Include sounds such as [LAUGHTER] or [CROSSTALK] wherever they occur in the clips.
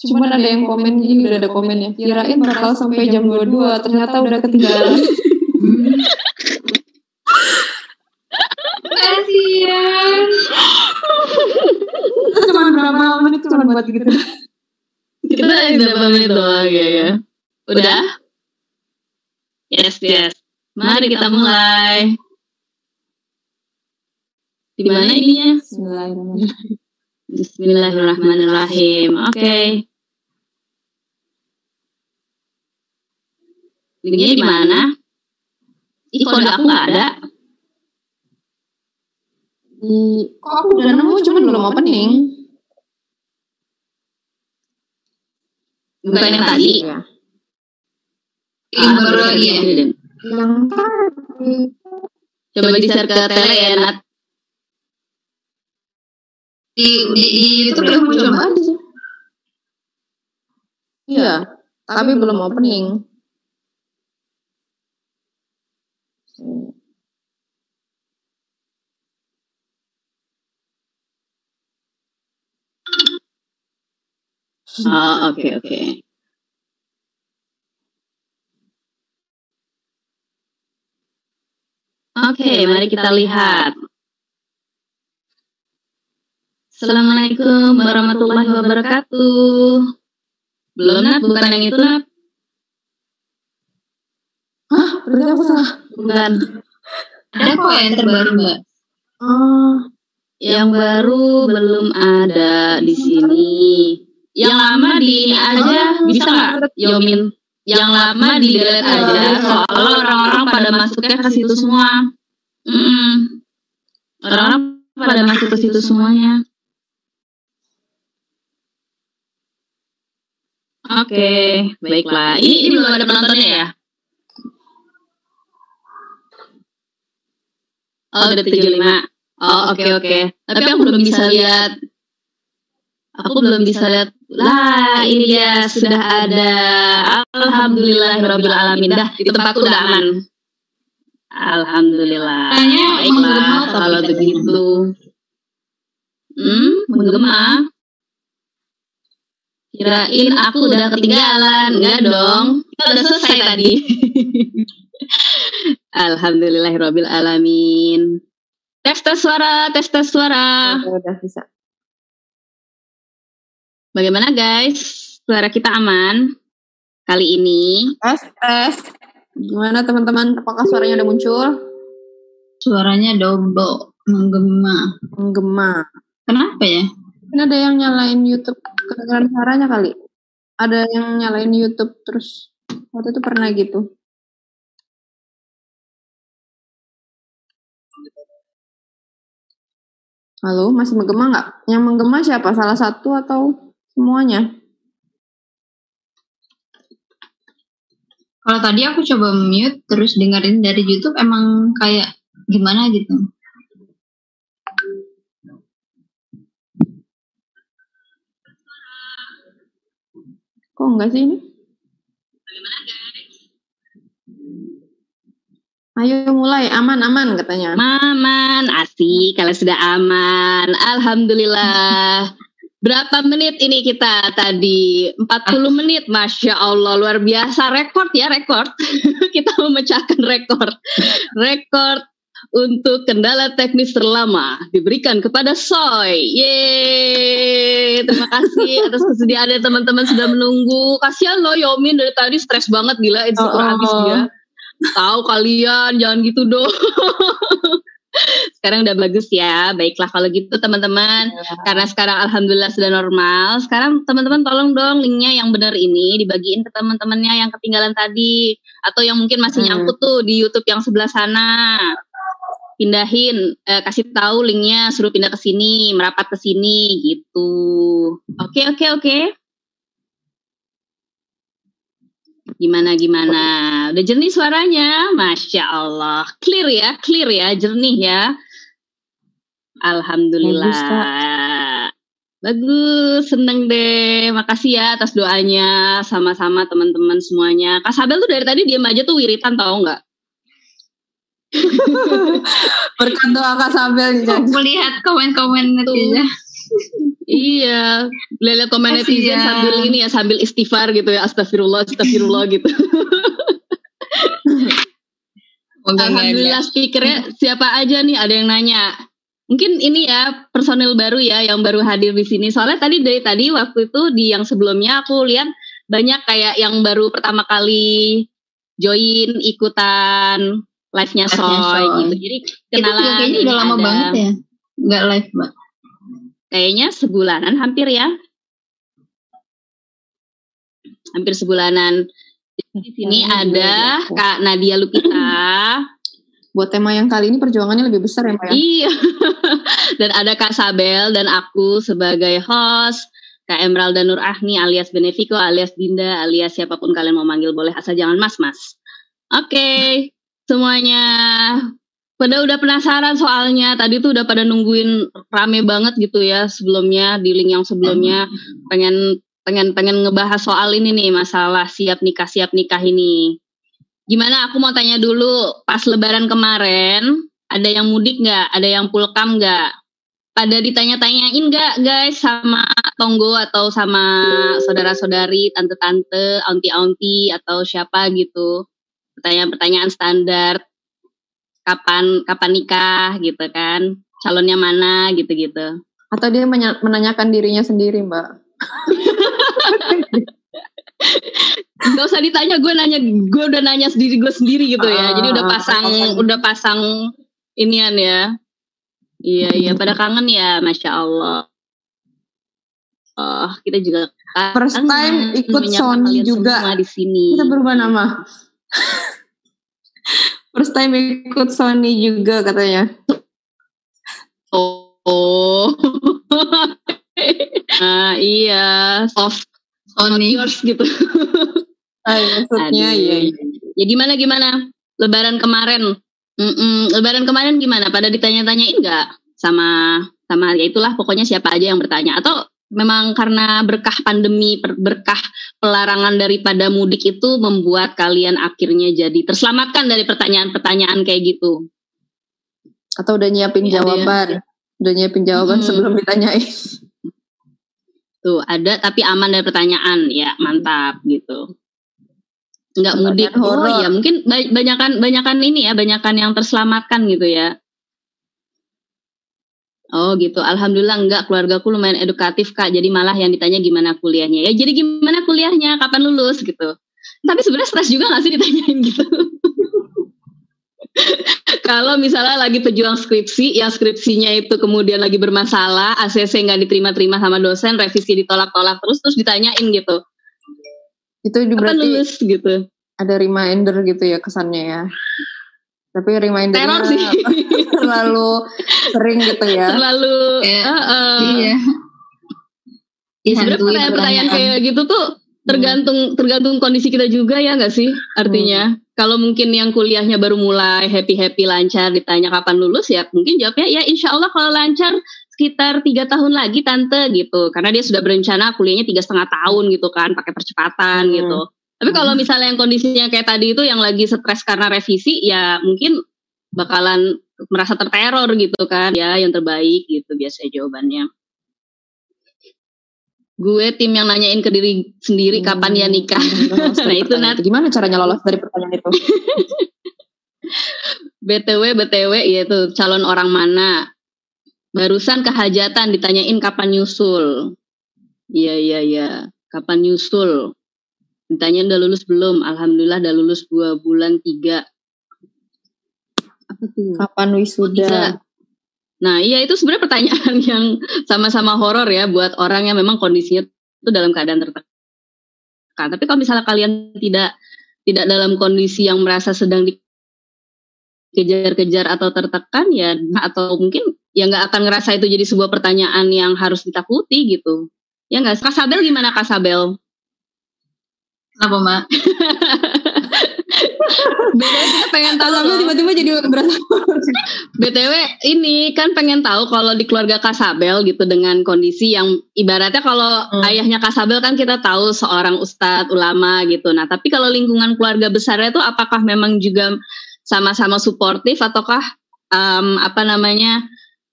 Cuman ada yang komen gini, udah ada komennya. Kirain bakal sampai jam 22, ternyata udah ketinggalan. [LAUGHS] Kasian. Cuma berapa menit cuma buat gitu. Kita berapa menit doang ya ya. Udah? Yes, yes. Mari kita mulai. Di mana ininya? Bismillahirrahmanirrahim. Bismillahirrahmanirrahim. Oke. Linknya di mana? Ih, kode aku nggak ada. Di, kok aku udah nemu cuman belum opening. Bukan yang tadi. Ya. Yang baru lagi ya. Yang tadi. Coba di-share ke tele ya, Nat. Di, di, di YouTube belum muncul, sih. Iya, tapi belum opening. Oh, [LAUGHS] oke, oke. Oke, mari kita lihat. Assalamualaikum warahmatullahi wabarakatuh. Belum, Nat? Bukan yang itu, Nat? Hah, berarti aku salah. Bukan. Ada kok yang terbaru, Mbak. Oh, Yang baru belum ada di sini. Yang lama di aja bisa nggak, Yomin? Yang lama di delete aja, soalnya orang-orang pada masuknya ke situ semua. Mm-mm. Orang-orang pada masuk ke situ semuanya. Oke, baiklah. Ini, ini belum ada penontonnya ya? Oh, udah 75. Oh, oke oke. Tapi aku belum bisa lihat. Aku belum bisa lihat. Lah, ini dia sudah ada. Alhamdulillahirabbil alamin. Dah, di tempatku udah aman. Alhamdulillah. Tanya, Baiklah, menggema kalau begitu. Hmm, menggema. Kirain aku udah ketinggalan. Enggak dong. Kita udah selesai tadi. [LAUGHS] Alhamdulillahirabbil alamin. Tes tes suara, tes tes suara. udah bisa. Bagaimana guys? Suara kita aman kali ini? Tes, tes. Gimana teman-teman? Apakah suaranya udah muncul? Suaranya double, menggema. Menggema. Kenapa ya? Ini ada yang nyalain YouTube kedengeran suaranya kali. Ada yang nyalain YouTube terus waktu itu pernah gitu. Halo, masih menggema nggak? Yang menggema siapa? Salah satu atau semuanya? Kalau tadi aku coba mute terus dengerin dari YouTube emang kayak gimana gitu. Kok enggak sih ini? Ayo mulai, aman-aman katanya. Aman, asik. Kalau sudah aman, alhamdulillah. Berapa menit ini kita tadi? 40 menit, masya Allah, luar biasa. Rekor ya, rekor. [LAUGHS] kita memecahkan rekor. Rekor untuk kendala teknis terlama diberikan kepada Soy. Yeay, terima kasih atas kesediaannya teman-teman sudah menunggu. Kasihan loh Yomin dari tadi stres banget gila insecure Oh, oh. habis dia. Tahu kalian, jangan gitu dong. [LAUGHS] sekarang udah bagus ya. Baiklah kalau gitu teman-teman. Karena sekarang alhamdulillah sudah normal. Sekarang teman-teman tolong dong linknya yang benar ini dibagiin ke teman-temannya yang ketinggalan tadi atau yang mungkin masih Hmm. nyangkut tuh di YouTube yang sebelah sana. Pindahin, eh, kasih tahu linknya, suruh pindah ke sini, merapat ke sini gitu. Oke oke oke. Gimana gimana? Udah jernih suaranya? Masya Allah. Clear ya, clear ya, jernih ya. Alhamdulillah. Bagus, Kak. Bagus, seneng deh. Makasih ya atas doanya. Sama-sama teman-teman semuanya. Kak Sabel tuh dari tadi diam aja tuh wiritan tahu nggak? [LAUGHS] Berkat doa Kak Sabel. [LAUGHS] Melihat komen-komen netizen. Iya, lihat komen netizen Kasian. sambil ini ya, sambil istighfar gitu ya, astagfirullah, astagfirullah gitu. [LAUGHS] Ada. Alhamdulillah speakernya siapa aja nih ada yang nanya. Mungkin ini ya personil baru ya yang baru hadir di sini. Soalnya tadi dari tadi waktu itu di yang sebelumnya aku lihat banyak kayak yang baru pertama kali join ikutan live-nya Live-nya Soy Soy. gitu. Jadi Itu juga kenalan kayaknya ini udah lama ada. banget ya. Nggak live, Mbak. Kayaknya sebulanan hampir ya. Hampir sebulanan. Di sini Kayaknya ada juga Kak Nadia Lupita. Buat tema yang kali ini perjuangannya lebih besar ya, Mbak ya? Iya. [LAUGHS] dan ada Kak Sabel dan aku sebagai host. Kak Emeralda Nur Ahni alias Benefico alias Dinda alias siapa pun kalian mau manggil boleh asal jangan mas-mas. Oke, semuanya pada udah penasaran soalnya tadi tuh udah pada nungguin rame banget gitu ya sebelumnya di link yang sebelumnya pengen pengen pengen ngebahas soal ini nih masalah siap nikah siap nikah ini. Gimana aku mau tanya dulu pas lebaran kemarin ada yang mudik nggak? Ada yang pulkam nggak? Pada ditanya-tanyain nggak guys sama tonggo atau sama saudara-saudari, tante-tante, auntie-auntie atau siapa gitu? Pertanyaan-pertanyaan standar. Kapan kapan nikah gitu kan? Calonnya mana gitu-gitu. Atau dia menanyakan dirinya sendiri, Mbak? [LAUGHS] Gak usah ditanya, gue nanya, gue udah nanya sendiri gue sendiri gitu ya. Jadi udah Ah, pasang, oke. udah pasang inian ya. Iya iya, pada kangen ya, masya Allah. Oh, kita juga First time ikut Sony juga. di sini. Kita berubah nama. First time ikut Sony juga katanya. Oh, nah, [LAUGHS] iya, soft Sony. yours gitu. [LAUGHS] Ah, maksudnya Aduh. iya. Ya gimana gimana? Lebaran kemarin, Mm-mm, Lebaran kemarin gimana? Pada ditanya-tanyain nggak sama sama ya itulah pokoknya siapa aja yang bertanya atau memang karena berkah pandemi berkah pelarangan daripada mudik itu membuat kalian akhirnya jadi terselamatkan dari pertanyaan-pertanyaan kayak gitu. Atau udah nyiapin Iya, jawaban. Udah nyiapin jawaban Hmm. sebelum ditanyain. Tuh ada tapi aman dari pertanyaan ya mantap gitu. Nggak mudik. Oh ya mungkin ba- banyakan banyakan ini ya banyakan yang terselamatkan gitu ya. Oh gitu. Alhamdulillah enggak keluargaku lumayan edukatif kak. Jadi malah yang ditanya gimana kuliahnya. Ya jadi gimana kuliahnya? Kapan lulus gitu. Tapi sebenarnya stres juga gak sih ditanyain gitu. [LAUGHS] Kalau misalnya lagi pejuang skripsi, yang skripsinya itu kemudian lagi bermasalah, ACC nggak diterima-terima sama dosen, revisi ditolak-tolak terus, terus ditanyain gitu, Itu kapan berarti lulus gitu. ada reminder gitu ya kesannya ya. Tapi remindernya Teror sih, [LAUGHS] terlalu sering gitu ya. terlalu. Kayak, Heeh. Iya. Ya, sebenarnya pertanyaan-pertanyaan pertanyaan. kayak gitu tuh tergantung tergantung kondisi kita juga ya nggak sih? Artinya kalau mungkin yang kuliahnya baru mulai happy happy lancar ditanya kapan lulus ya mungkin jawabnya ya insya Allah kalau lancar sekitar tiga tahun lagi tante gitu karena dia sudah berencana kuliahnya tiga setengah tahun gitu kan pakai percepatan Hmm. gitu. Tapi kalau misalnya yang kondisinya kayak tadi itu yang lagi stres karena revisi ya mungkin bakalan merasa terteror gitu kan ya yang terbaik gitu biasanya jawabannya. Gue tim yang nanyain ke diri sendiri kapan ya nikah. [LAUGHS] Nah, itu, Nat. Gimana caranya lolos dari pertanyaan itu? BTW BTW yaitu calon orang mana? Barusan kehajatan ditanyain kapan nyusul. Iya iya iya. Kapan nyusul? Ditanyain udah lulus belum? Alhamdulillah udah lulus dua bulan tiga. Apa tuh? Kapan wisuda? Nah, iya itu sebenarnya pertanyaan [LAUGHS] yang sama-sama horor ya buat orang yang memang kondisinya itu dalam keadaan tertekan. Tapi kalau misalnya kalian tidak tidak dalam kondisi yang merasa sedang dikejar-kejar atau tertekan ya atau mungkin ya nggak akan ngerasa itu jadi sebuah pertanyaan yang harus ditakuti gitu. Ya nggak? Kasabel gimana Kasabel? Kenapa? [LAUGHS] Beda kita pengen tahu loh. tiba-tiba jadi berasa [LAUGHS] BTW ini kan pengen tahu kalau di keluarga Kasabel gitu dengan kondisi yang ibaratnya kalau Hmm. ayahnya Kasabel kan kita tahu seorang ustadz ulama gitu. Nah, tapi kalau lingkungan keluarga besarnya itu apakah memang juga sama-sama suportif ataukah em, apa namanya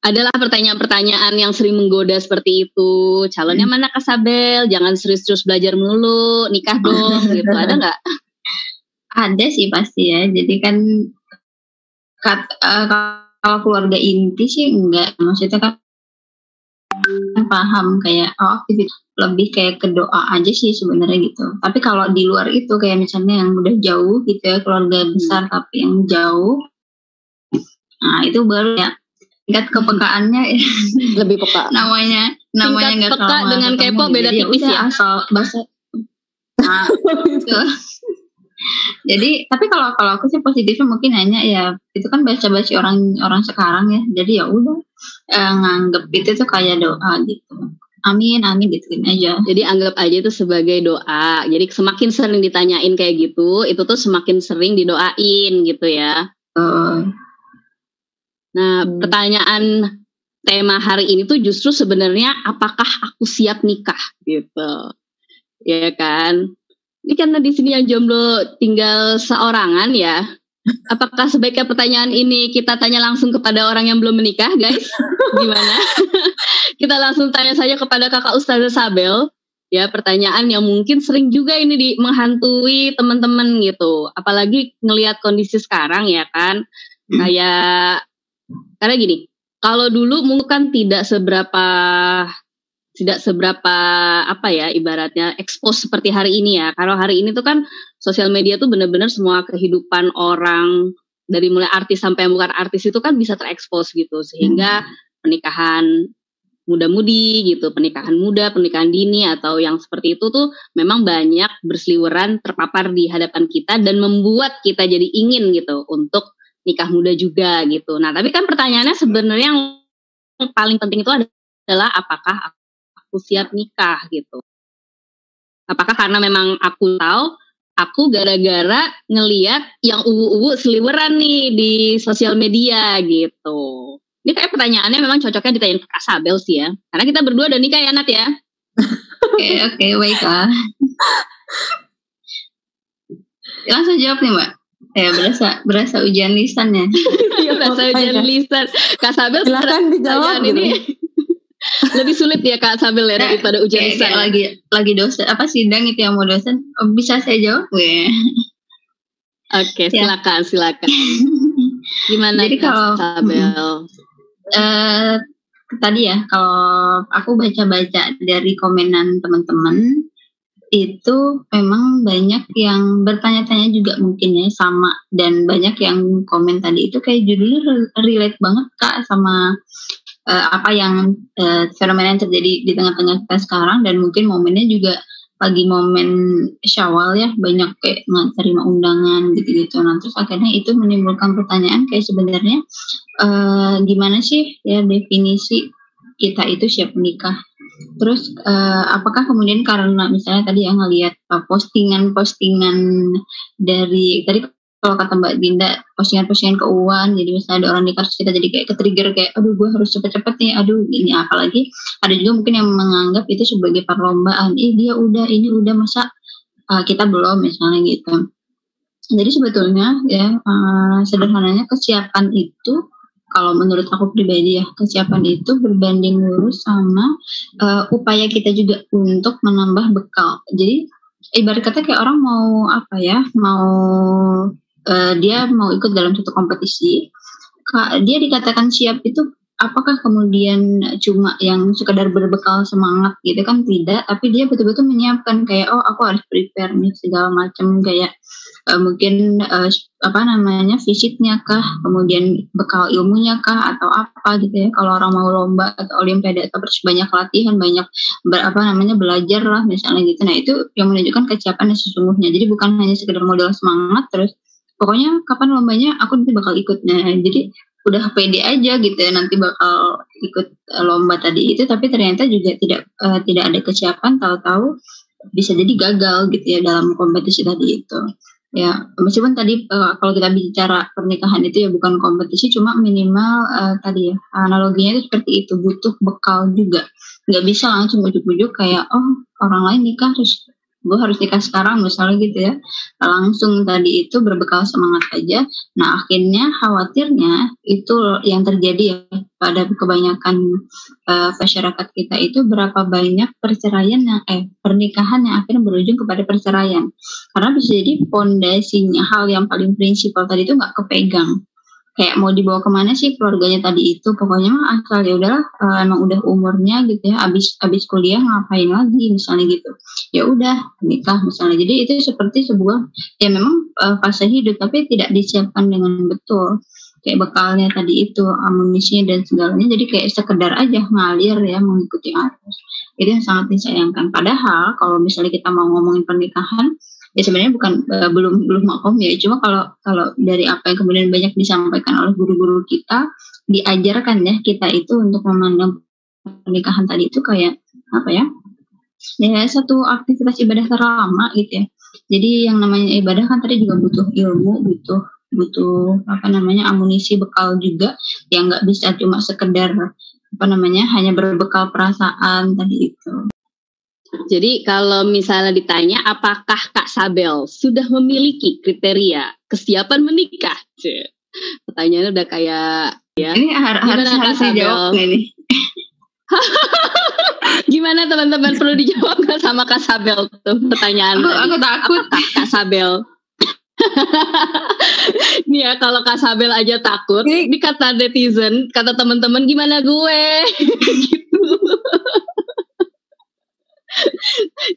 adalah pertanyaan-pertanyaan yang sering menggoda seperti itu. Calonnya mana Kasabel? Jangan serius-serius belajar mulu, nikah dong [LAUGHS] gitu. Ada nggak? Ada sih pasti ya. Jadi kan kat, uh, kalau keluarga inti sih enggak. Maksudnya kan paham kayak oh aktivitas lebih kayak ke doa aja sih sebenarnya gitu. Tapi kalau di luar itu kayak misalnya yang udah jauh gitu ya keluarga besar hmm. tapi yang jauh, nah itu baru ya tingkat kepekaannya. Ya. [LAUGHS] lebih peka. Namanya namanya nggak peka dengan kepo beda ya tipis ya? asal bahasa. Nah gitu. [LAUGHS] jadi tapi kalau kalau aku sih positifnya mungkin hanya ya itu kan baca baca orang orang sekarang ya. Jadi ya udah eh, nganggep itu tuh kayak doa gitu. Amin amin gituin aja. Jadi anggap aja itu sebagai doa. Jadi semakin sering ditanyain kayak gitu itu tuh semakin sering didoain gitu ya. Uh, Nah, hmm. pertanyaan tema hari ini tuh justru sebenarnya apakah aku siap nikah gitu. Ya kan? Ini karena di sini yang jomblo tinggal seorangan ya. Apakah sebaiknya pertanyaan ini kita tanya langsung kepada orang yang belum menikah, guys? Gimana? [LAUGHS] kita langsung tanya saja kepada kakak Ustazah Sabel. Ya, pertanyaan yang mungkin sering juga ini di menghantui teman-teman gitu. Apalagi ngelihat kondisi sekarang ya kan. Hmm. Kayak karena gini, kalau dulu mungkin kan tidak seberapa tidak seberapa apa ya ibaratnya expose seperti hari ini ya. Kalau hari ini tuh kan sosial media tuh benar-benar semua kehidupan orang dari mulai artis sampai yang bukan artis itu kan bisa terekspos gitu sehingga pernikahan muda-mudi gitu, pernikahan muda, pernikahan dini atau yang seperti itu tuh memang banyak berseliweran terpapar di hadapan kita dan membuat kita jadi ingin gitu untuk nikah muda juga gitu. Nah, tapi kan pertanyaannya sebenarnya yang paling penting itu adalah apakah aku siap nikah gitu. Apakah karena memang aku tahu aku gara-gara ngeliat yang uwu-uwu seliweran nih di sosial media gitu. Ini kayak pertanyaannya memang cocoknya ditanyain ke Kasabel sih ya. Karena kita berdua udah nikah ya Nat ya. [LAUGHS] Oke oke baiklah. [LAUGHS] Langsung jawab nih Mbak. Ya berasa berasa ujian lisan ya. [LAUGHS] Iya berasa ujian lisan. Kak Sabel silakan dijawab gitu. ini. [LAUGHS] lebih sulit ya Kak Sabel ya daripada ujian kayak, lisan. Kayak lagi lagi dosen apa sidang itu yang mau dosen oh, bisa saya jawab ya. Oke okay, silakan silakan. [LAUGHS] Gimana Jadi kalau Sabel? Uh, tadi ya kalau aku baca-baca dari komenan teman-teman itu memang banyak yang bertanya-tanya juga mungkin ya sama dan banyak yang komen tadi. Itu kayak judulnya relate banget kak sama uh, apa yang uh, fenomena yang terjadi di tengah-tengah kita sekarang. Dan mungkin momennya juga pagi momen syawal ya banyak kayak nggak terima undangan gitu-gitu. Nah terus akhirnya itu menimbulkan pertanyaan kayak sebenarnya uh, gimana sih ya definisi kita itu siap menikah Terus uh, apakah kemudian karena misalnya tadi yang ngelihat uh, postingan-postingan dari tadi kalau kata Mbak Dinda postingan-postingan keuangan jadi misalnya ada orang nikah kita jadi kayak ke-trigger kayak aduh gue harus cepet-cepet nih aduh ini apalagi. Ada juga mungkin yang menganggap itu sebagai perlombaan eh dia udah ini udah masa uh, kita belum misalnya gitu. Jadi sebetulnya ya uh, sederhananya kesiapan itu kalau menurut aku pribadi ya kesiapan itu berbanding lurus sama uh, upaya kita juga untuk menambah bekal. Jadi ibarat kata kayak orang mau apa ya, mau uh, dia mau ikut dalam satu kompetisi, dia dikatakan siap itu apakah kemudian cuma yang sekadar berbekal semangat gitu kan? Tidak tapi dia betul-betul menyiapkan kayak oh aku harus prepare nih segala macam. Kayak uh, mungkin uh, apa namanya fisiknya kah? Kemudian bekal ilmunya kah? Atau apa gitu ya? Kalau orang mau lomba atau olimpiade atau banyak latihan banyak ber, apa namanya belajar lah misalnya gitu. Nah itu yang menunjukkan kesiapan yang sesungguhnya. Jadi bukan hanya sekedar modal semangat terus pokoknya kapan lombanya aku nanti bakal ikut. Nah jadi udah pede aja gitu ya nanti bakal ikut lomba tadi itu tapi ternyata juga tidak uh, tidak ada kesiapan tahu-tahu bisa jadi gagal gitu ya dalam kompetisi tadi itu. Ya meskipun tadi uh, kalau kita bicara pernikahan itu ya bukan kompetisi cuma minimal uh, tadi ya analoginya itu seperti itu butuh bekal juga. Nggak bisa langsung ujuk-ujuk kayak oh orang lain nikah terus gue harus nikah sekarang misalnya gitu ya. Langsung tadi itu berbekal semangat aja. Nah akhirnya khawatirnya itu yang terjadi ya pada kebanyakan uh, masyarakat kita itu berapa banyak perceraian yang eh pernikahan yang akhirnya berujung kepada perceraian. Karena bisa jadi pondasinya hal yang paling prinsipal tadi itu nggak kepegang kayak mau dibawa ke mana sih keluarganya tadi itu? Pokoknya mah asal ya udahlah uh, emang udah umurnya gitu ya abis abis kuliah ngapain lagi misalnya gitu. Ya udah nikah misalnya. Jadi itu seperti sebuah ya memang uh, fase hidup tapi tidak disiapkan dengan betul. Kayak bekalnya tadi itu amunisinya dan segalanya jadi kayak sekedar aja ngalir ya mengikuti arus. Itu yang sangat disayangkan. Padahal kalau misalnya kita mau ngomongin pernikahan ya sebenarnya bukan uh, belum belum makom ya. Cuma kalau kalau dari apa yang kemudian banyak disampaikan oleh guru-guru kita diajarkan ya kita itu untuk memandang pernikahan tadi itu kayak apa ya ya satu aktivitas ibadah terlama gitu ya. Jadi yang namanya ibadah kan tadi juga butuh ilmu butuh butuh apa namanya amunisi bekal juga. Yang nggak bisa cuma sekedar apa namanya hanya berbekal perasaan tadi itu jadi kalau misalnya ditanya apakah Kak Sabel sudah memiliki kriteria kesiapan menikah? Pertanyaannya udah kayak ya. Ini har harus harus dijawab nih. [LAUGHS] Gimana teman-teman perlu dijawab nggak sama Kak Sabel tuh pertanyaan? Aku, aku takut apakah Kak Sabel. [LAUGHS] Nih ya kalau Kak Sabel aja takut, ini kata netizen, kata teman-teman gimana gue [LAUGHS] gitu.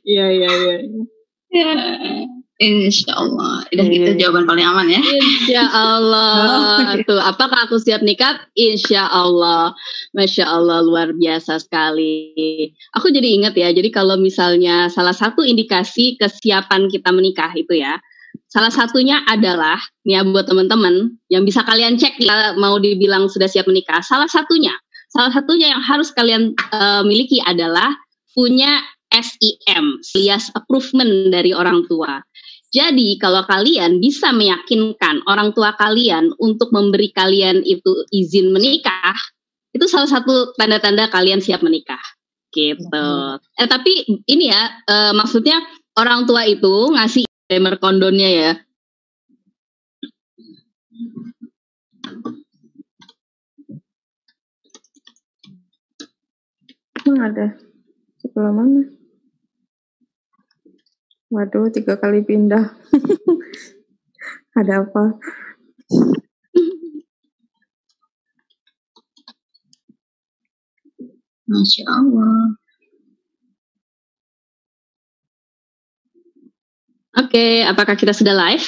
Iya iya iya. Ya, Insya Allah. Udah gitu jawaban paling aman ya. Insya Allah. [LAUGHS] Tuh, apakah aku siap nikah? Insya Allah. Masya Allah, luar biasa sekali. Aku jadi ingat ya, jadi kalau misalnya salah satu indikasi kesiapan kita menikah itu ya, salah satunya adalah, nih ya buat teman-teman, yang bisa kalian cek ya, mau dibilang sudah siap menikah, salah satunya, salah satunya yang harus kalian uh, miliki adalah punya SIM, alias approvement dari orang tua. Jadi kalau kalian bisa meyakinkan orang tua kalian untuk memberi kalian itu izin menikah, itu salah satu tanda-tanda kalian siap menikah. Gitu. Eh tapi ini ya, eh, maksudnya orang tua itu ngasih disclaimer kondonnya ya. ada sebelah mana? Waduh, tiga kali pindah. [LAUGHS] Ada apa? Masya Allah. Oke, okay, apakah kita sudah live?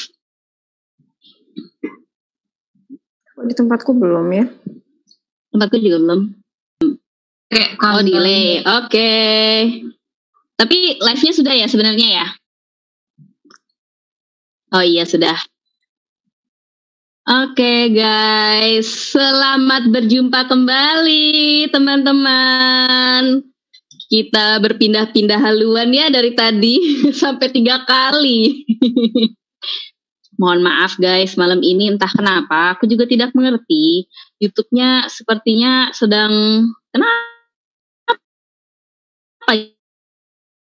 Di tempatku belum ya. Tempatku juga belum. oh, delay. Oke. Okay. Tapi live-nya sudah ya sebenarnya ya? Oh iya sudah. Oke okay, guys, selamat berjumpa kembali teman-teman. Kita berpindah-pindah haluan ya dari tadi [LAUGHS] sampai tiga kali. [LAUGHS] Mohon maaf guys, malam ini entah kenapa aku juga tidak mengerti. YouTube-nya sepertinya sedang kenapa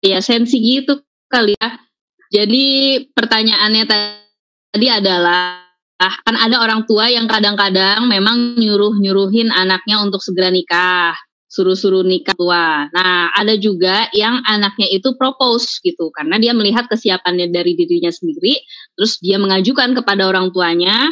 ya sensi gitu kali ya jadi pertanyaannya tadi adalah kan ada orang tua yang kadang-kadang memang nyuruh-nyuruhin anaknya untuk segera nikah, suruh-suruh nikah tua. Nah, ada juga yang anaknya itu propose gitu karena dia melihat kesiapannya dari dirinya sendiri, terus dia mengajukan kepada orang tuanya,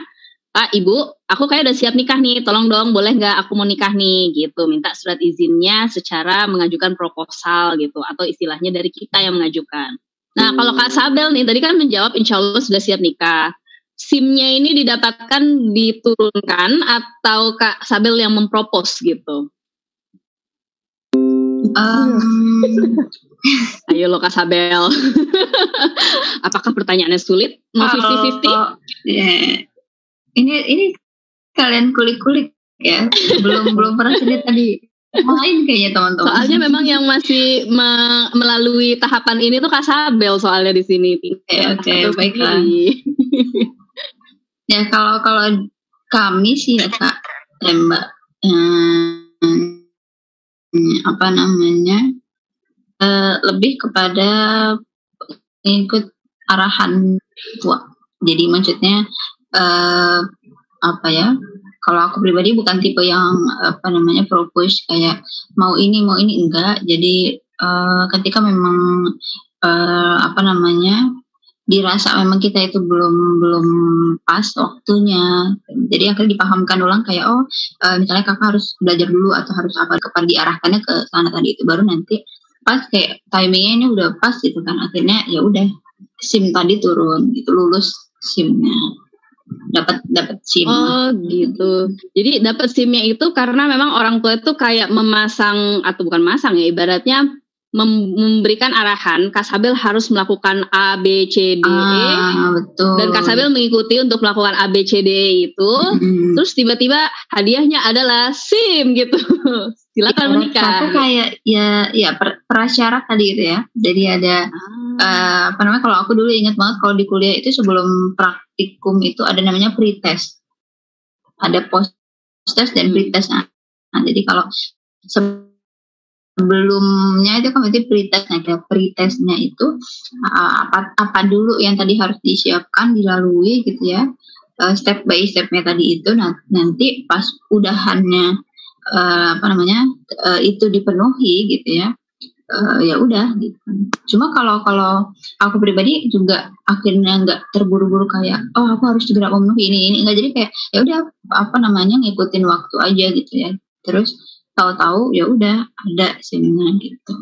Pak, Ibu, aku kayak udah siap nikah nih, tolong dong boleh nggak aku mau nikah nih gitu, minta surat izinnya secara mengajukan proposal gitu atau istilahnya dari kita yang mengajukan. Nah, kalau Kak Sabel nih, tadi kan menjawab insya Allah sudah siap nikah. SIM-nya ini didapatkan diturunkan atau Kak Sabel yang mempropos gitu? Um, [LAUGHS] Ayo lo Kak Sabel. [LAUGHS] Apakah pertanyaannya sulit? Mau fifty-fifty? Yeah. Ini ini kalian kulik-kulik ya. Belum belum pernah cerita tadi main kayaknya teman-teman. Soalnya memang yang masih me melalui tahapan ini tuh Kasabel soalnya di sini. Oke, okay, okay, baiklah. [LAUGHS] ya kalau kalau kami sih ya kak, ya mbak, hmm, apa namanya, uh, lebih kepada ikut arahan tua jadi maksudnya uh, apa ya kalau aku pribadi bukan tipe yang apa namanya propose kayak mau ini mau ini enggak. Jadi uh, ketika memang uh, apa namanya dirasa memang kita itu belum belum pas waktunya. Jadi akhirnya dipahamkan ulang kayak oh uh, misalnya kakak harus belajar dulu atau harus apa kepada diarahkannya ke sana tadi itu. Baru nanti pas kayak timingnya ini udah pas gitu kan. Akhirnya ya udah sim tadi turun gitu lulus simnya dapat dapat sim. Oh gitu. Jadi dapat simnya itu karena memang orang tua itu kayak memasang atau bukan masang ya ibaratnya memberikan arahan Kasabel harus melakukan A B C D E. Ah, betul. dan Kasabel mengikuti untuk melakukan A B C D E itu. Hmm. terus tiba-tiba hadiahnya adalah SIM gitu silakan menikah. aku kayak ya ya per, prasyarat tadi itu ya. Jadi ada ah. uh, apa namanya kalau aku dulu ingat banget kalau di kuliah itu sebelum praktikum itu ada namanya pretest. Ada post test dan hmm. pretest. Nah, nah jadi kalau sebelumnya itu kan berarti pretestnya kayak pretestnya itu apa apa dulu yang tadi harus disiapkan dilalui gitu ya. Uh, step by stepnya tadi itu. Nah, nanti pas udahannya uh, apa namanya uh, itu dipenuhi gitu ya uh, ya udah gitu. Cuma kalau kalau aku pribadi juga akhirnya nggak terburu-buru kayak oh aku harus segera memenuhi ini ini nggak jadi kayak ya udah apa namanya ngikutin waktu aja gitu ya. Terus tahu-tahu ya udah ada seminar gitu.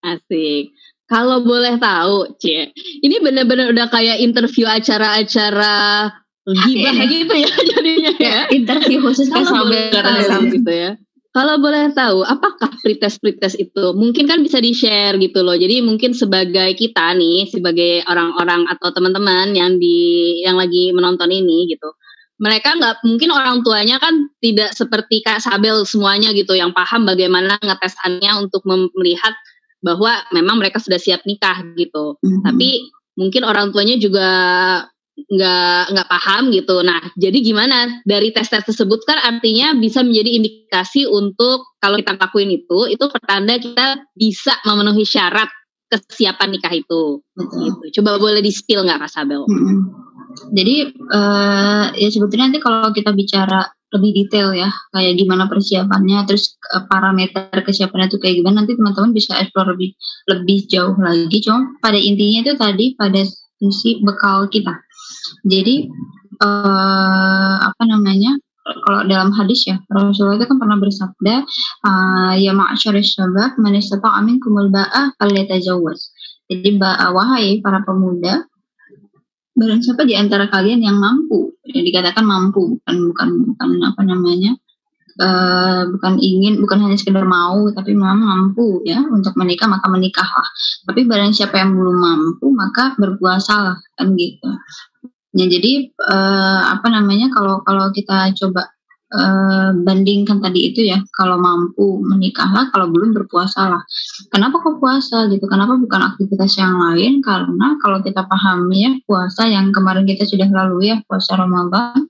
Asik. Kalau boleh tahu, Cie, ini benar-benar udah kayak interview acara-acara gibah ya. gitu ya [LAUGHS] jadinya ya. Interview khusus sampai gitu ya. Kalau boleh tahu, apakah pretest-pretest itu mungkin kan bisa di-share gitu loh. Jadi mungkin sebagai kita nih, sebagai orang-orang atau teman-teman yang di yang lagi menonton ini gitu mereka nggak mungkin orang tuanya kan tidak seperti Kak Sabel semuanya gitu yang paham bagaimana ngetesannya untuk melihat bahwa memang mereka sudah siap nikah gitu. Mm-hmm. Tapi mungkin orang tuanya juga nggak nggak paham gitu. Nah, jadi gimana dari tes-tes tersebut kan artinya bisa menjadi indikasi untuk kalau kita lakuin itu, itu pertanda kita bisa memenuhi syarat kesiapan nikah itu. Betul. Gitu. Coba boleh di spill nggak Kak Sabel? Mm-hmm. Jadi uh, ya sebetulnya nanti kalau kita bicara lebih detail ya, kayak gimana persiapannya, terus uh, parameter kesiapannya itu kayak gimana, nanti teman-teman bisa explore lebih lebih jauh lagi. Cuma pada intinya itu tadi pada sisi bekal kita. Jadi uh, apa namanya? Kalau dalam hadis ya, Rasulullah itu kan pernah bersabda, uh, ya ma'asyaris syabab, man amin kumul ba'ah falyatazawwaj. Jadi wahai para pemuda, barang siapa di antara kalian yang mampu yang dikatakan mampu bukan bukan bukan apa namanya uh, bukan ingin bukan hanya sekedar mau tapi memang mampu ya untuk menikah maka menikahlah tapi barang siapa yang belum mampu maka berpuasalah kan gitu ya jadi uh, apa namanya kalau kalau kita coba uh, bandingkan tadi itu ya kalau mampu menikahlah kalau belum berpuasalah. Kenapa kok puasa gitu? Kenapa bukan aktivitas yang lain? Karena kalau kita pahami ya puasa yang kemarin kita sudah lalui ya puasa Ramadan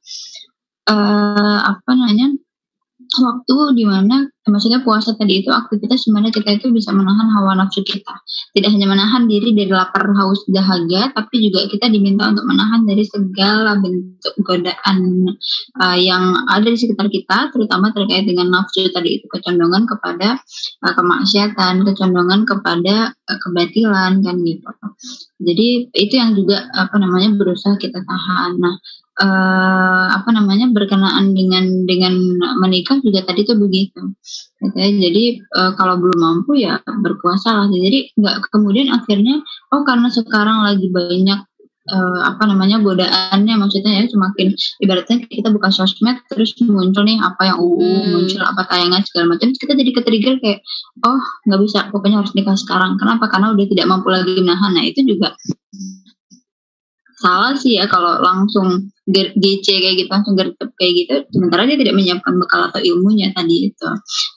uh, apa namanya waktu di mana maksudnya puasa tadi itu aktivitas di mana kita itu bisa menahan hawa nafsu kita. Tidak hanya menahan diri dari lapar haus dahaga tapi juga kita diminta untuk menahan dari segala bentuk godaan uh, yang ada di sekitar kita terutama terkait dengan nafsu tadi itu kecondongan kepada uh, kemaksiatan kecondongan kepada uh, kebatilan kan gitu. Jadi itu yang juga apa namanya berusaha kita tahan. Nah uh, apa namanya berkenaan dengan dengan menikah juga tadi tuh begitu. Gitu ya. jadi uh, kalau belum mampu ya berpuasa lah. Jadi nggak kemudian akhirnya oh karena sekarang lagi banyak uh, apa namanya godaannya maksudnya ya semakin ibaratnya kita buka sosmed terus muncul nih apa yang uh hmm. muncul apa tayangan segala macam kita jadi ke trigger kayak oh nggak bisa pokoknya harus nikah sekarang. Kenapa? Karena udah tidak mampu lagi menahan. Nah itu juga salah sih ya kalau langsung GC kayak gitu langsung gercep kayak gitu sementara dia tidak menyiapkan bekal atau ilmunya tadi itu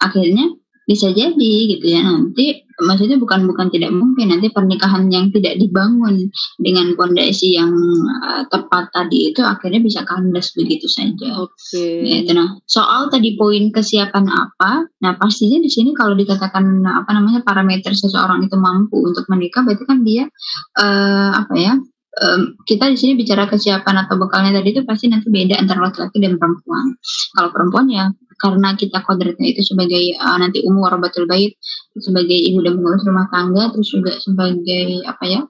akhirnya bisa jadi gitu ya nanti maksudnya bukan bukan tidak mungkin nanti pernikahan yang tidak dibangun dengan kondisi yang uh, tepat tadi itu akhirnya bisa kandas begitu saja. Oke. Okay. Ya, nah soal tadi poin kesiapan apa, nah pastinya di sini kalau dikatakan apa namanya parameter seseorang itu mampu untuk menikah, berarti kan dia uh, apa ya um, kita di sini bicara kesiapan atau bekalnya tadi itu pasti nanti beda antara laki-laki dan perempuan. Kalau perempuan ya karena kita kodratnya itu sebagai uh, nanti umur batul bait sebagai ibu dan pengurus rumah tangga terus juga sebagai apa ya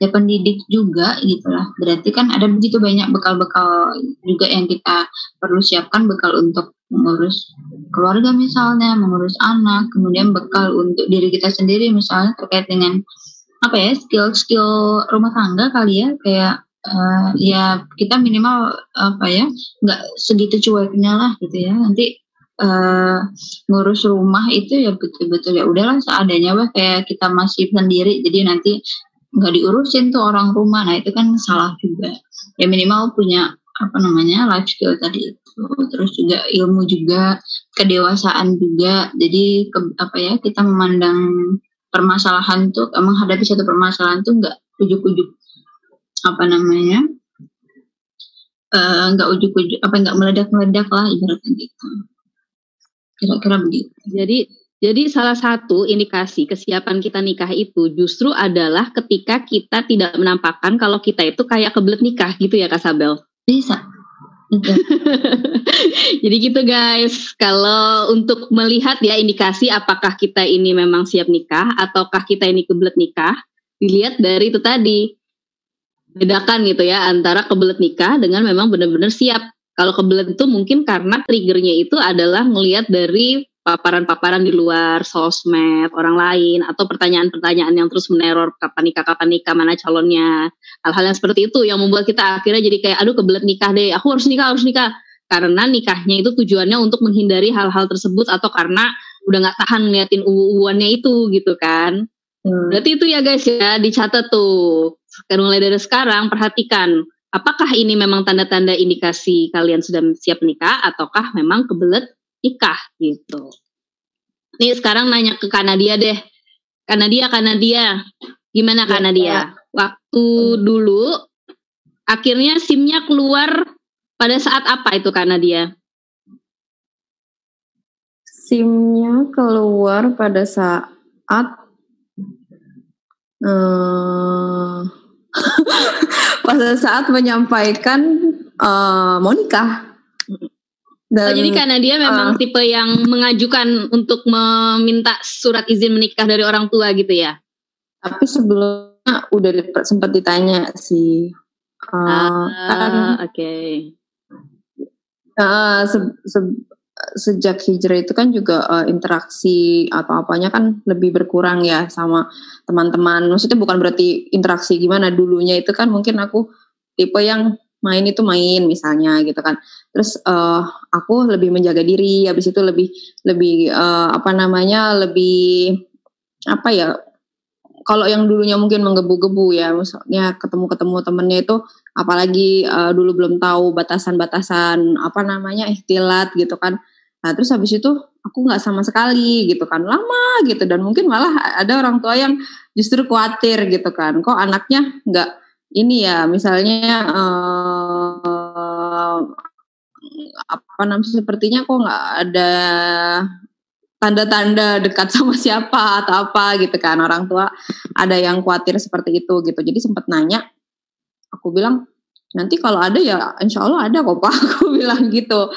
ya pendidik juga gitulah berarti kan ada begitu banyak bekal-bekal juga yang kita perlu siapkan bekal untuk mengurus keluarga misalnya mengurus anak kemudian bekal untuk diri kita sendiri misalnya terkait dengan apa ya skill-skill rumah tangga kali ya kayak uh, ya kita minimal apa ya nggak segitu cueknya lah gitu ya. Nanti uh, ngurus rumah itu ya betul-betul ya udahlah seadanya bah kayak kita masih sendiri jadi nanti nggak diurusin tuh orang rumah. Nah itu kan salah juga. Ya minimal punya apa namanya life skill tadi itu terus juga ilmu juga kedewasaan juga. Jadi ke, apa ya kita memandang permasalahan tuh menghadapi satu permasalahan tuh nggak ujuk-ujuk apa namanya eh, nggak uh, ujuk-ujuk apa nggak meledak-meledak lah ibaratnya gitu kira-kira begitu jadi jadi salah satu indikasi kesiapan kita nikah itu justru adalah ketika kita tidak menampakkan kalau kita itu kayak kebelet nikah gitu ya Kak Sabel. Bisa. [LAUGHS] Jadi gitu guys, kalau untuk melihat ya indikasi apakah kita ini memang siap nikah ataukah kita ini kebelet nikah, dilihat dari itu tadi. Bedakan gitu ya antara kebelet nikah dengan memang benar-benar siap. Kalau kebelet itu mungkin karena triggernya itu adalah melihat dari paparan-paparan di luar sosmed orang lain atau pertanyaan-pertanyaan yang terus meneror kapan nikah kapan nikah mana calonnya. Hal-hal yang seperti itu yang membuat kita akhirnya jadi kayak aduh kebelet nikah deh aku harus nikah harus nikah. Karena nikahnya itu tujuannya untuk menghindari hal-hal tersebut atau karena udah nggak tahan ngeliatin uannya itu gitu kan. Hmm. berarti itu ya guys ya dicatat tuh. Sekarang mulai dari sekarang perhatikan apakah ini memang tanda-tanda indikasi kalian sudah siap nikah ataukah memang kebelet nikah gitu. Nih sekarang nanya ke Kanadia deh. Kanadia, Kanadia. Gimana ya, Kanadia? Ya. Waktu dulu akhirnya SIM-nya keluar pada saat apa itu Kanadia? SIM-nya keluar pada saat uh, [LAUGHS] pada saat menyampaikan uh, mau nikah. Dan, oh, jadi karena dia memang uh, tipe yang mengajukan untuk meminta surat izin menikah dari orang tua gitu ya? Tapi sebelumnya udah sempat ditanya sih. Uh, uh, kan, oke. Okay. Uh, se, se, sejak hijrah itu kan juga uh, interaksi atau apanya kan lebih berkurang ya sama teman-teman. Maksudnya bukan berarti interaksi gimana dulunya itu kan mungkin aku tipe yang main itu main misalnya gitu kan terus uh, aku lebih menjaga diri habis itu lebih lebih uh, apa namanya lebih apa ya kalau yang dulunya mungkin menggebu-gebu ya misalnya ketemu-ketemu temennya itu apalagi uh, dulu belum tahu batasan-batasan apa namanya ikhtilat gitu kan. Nah terus habis itu aku nggak sama sekali gitu kan lama gitu. Dan mungkin malah ada orang tua yang justru khawatir gitu kan kok anaknya nggak ini ya misalnya uh, apa namanya sepertinya kok nggak ada tanda-tanda dekat [LAUGHS] sama siapa atau apa gitu kan. Orang tua ada yang khawatir seperti itu gitu. Jadi sempat nanya aku bilang nanti kalau ada ya insya Allah ada kok pak. [LAUGHS] Aku bilang gitu.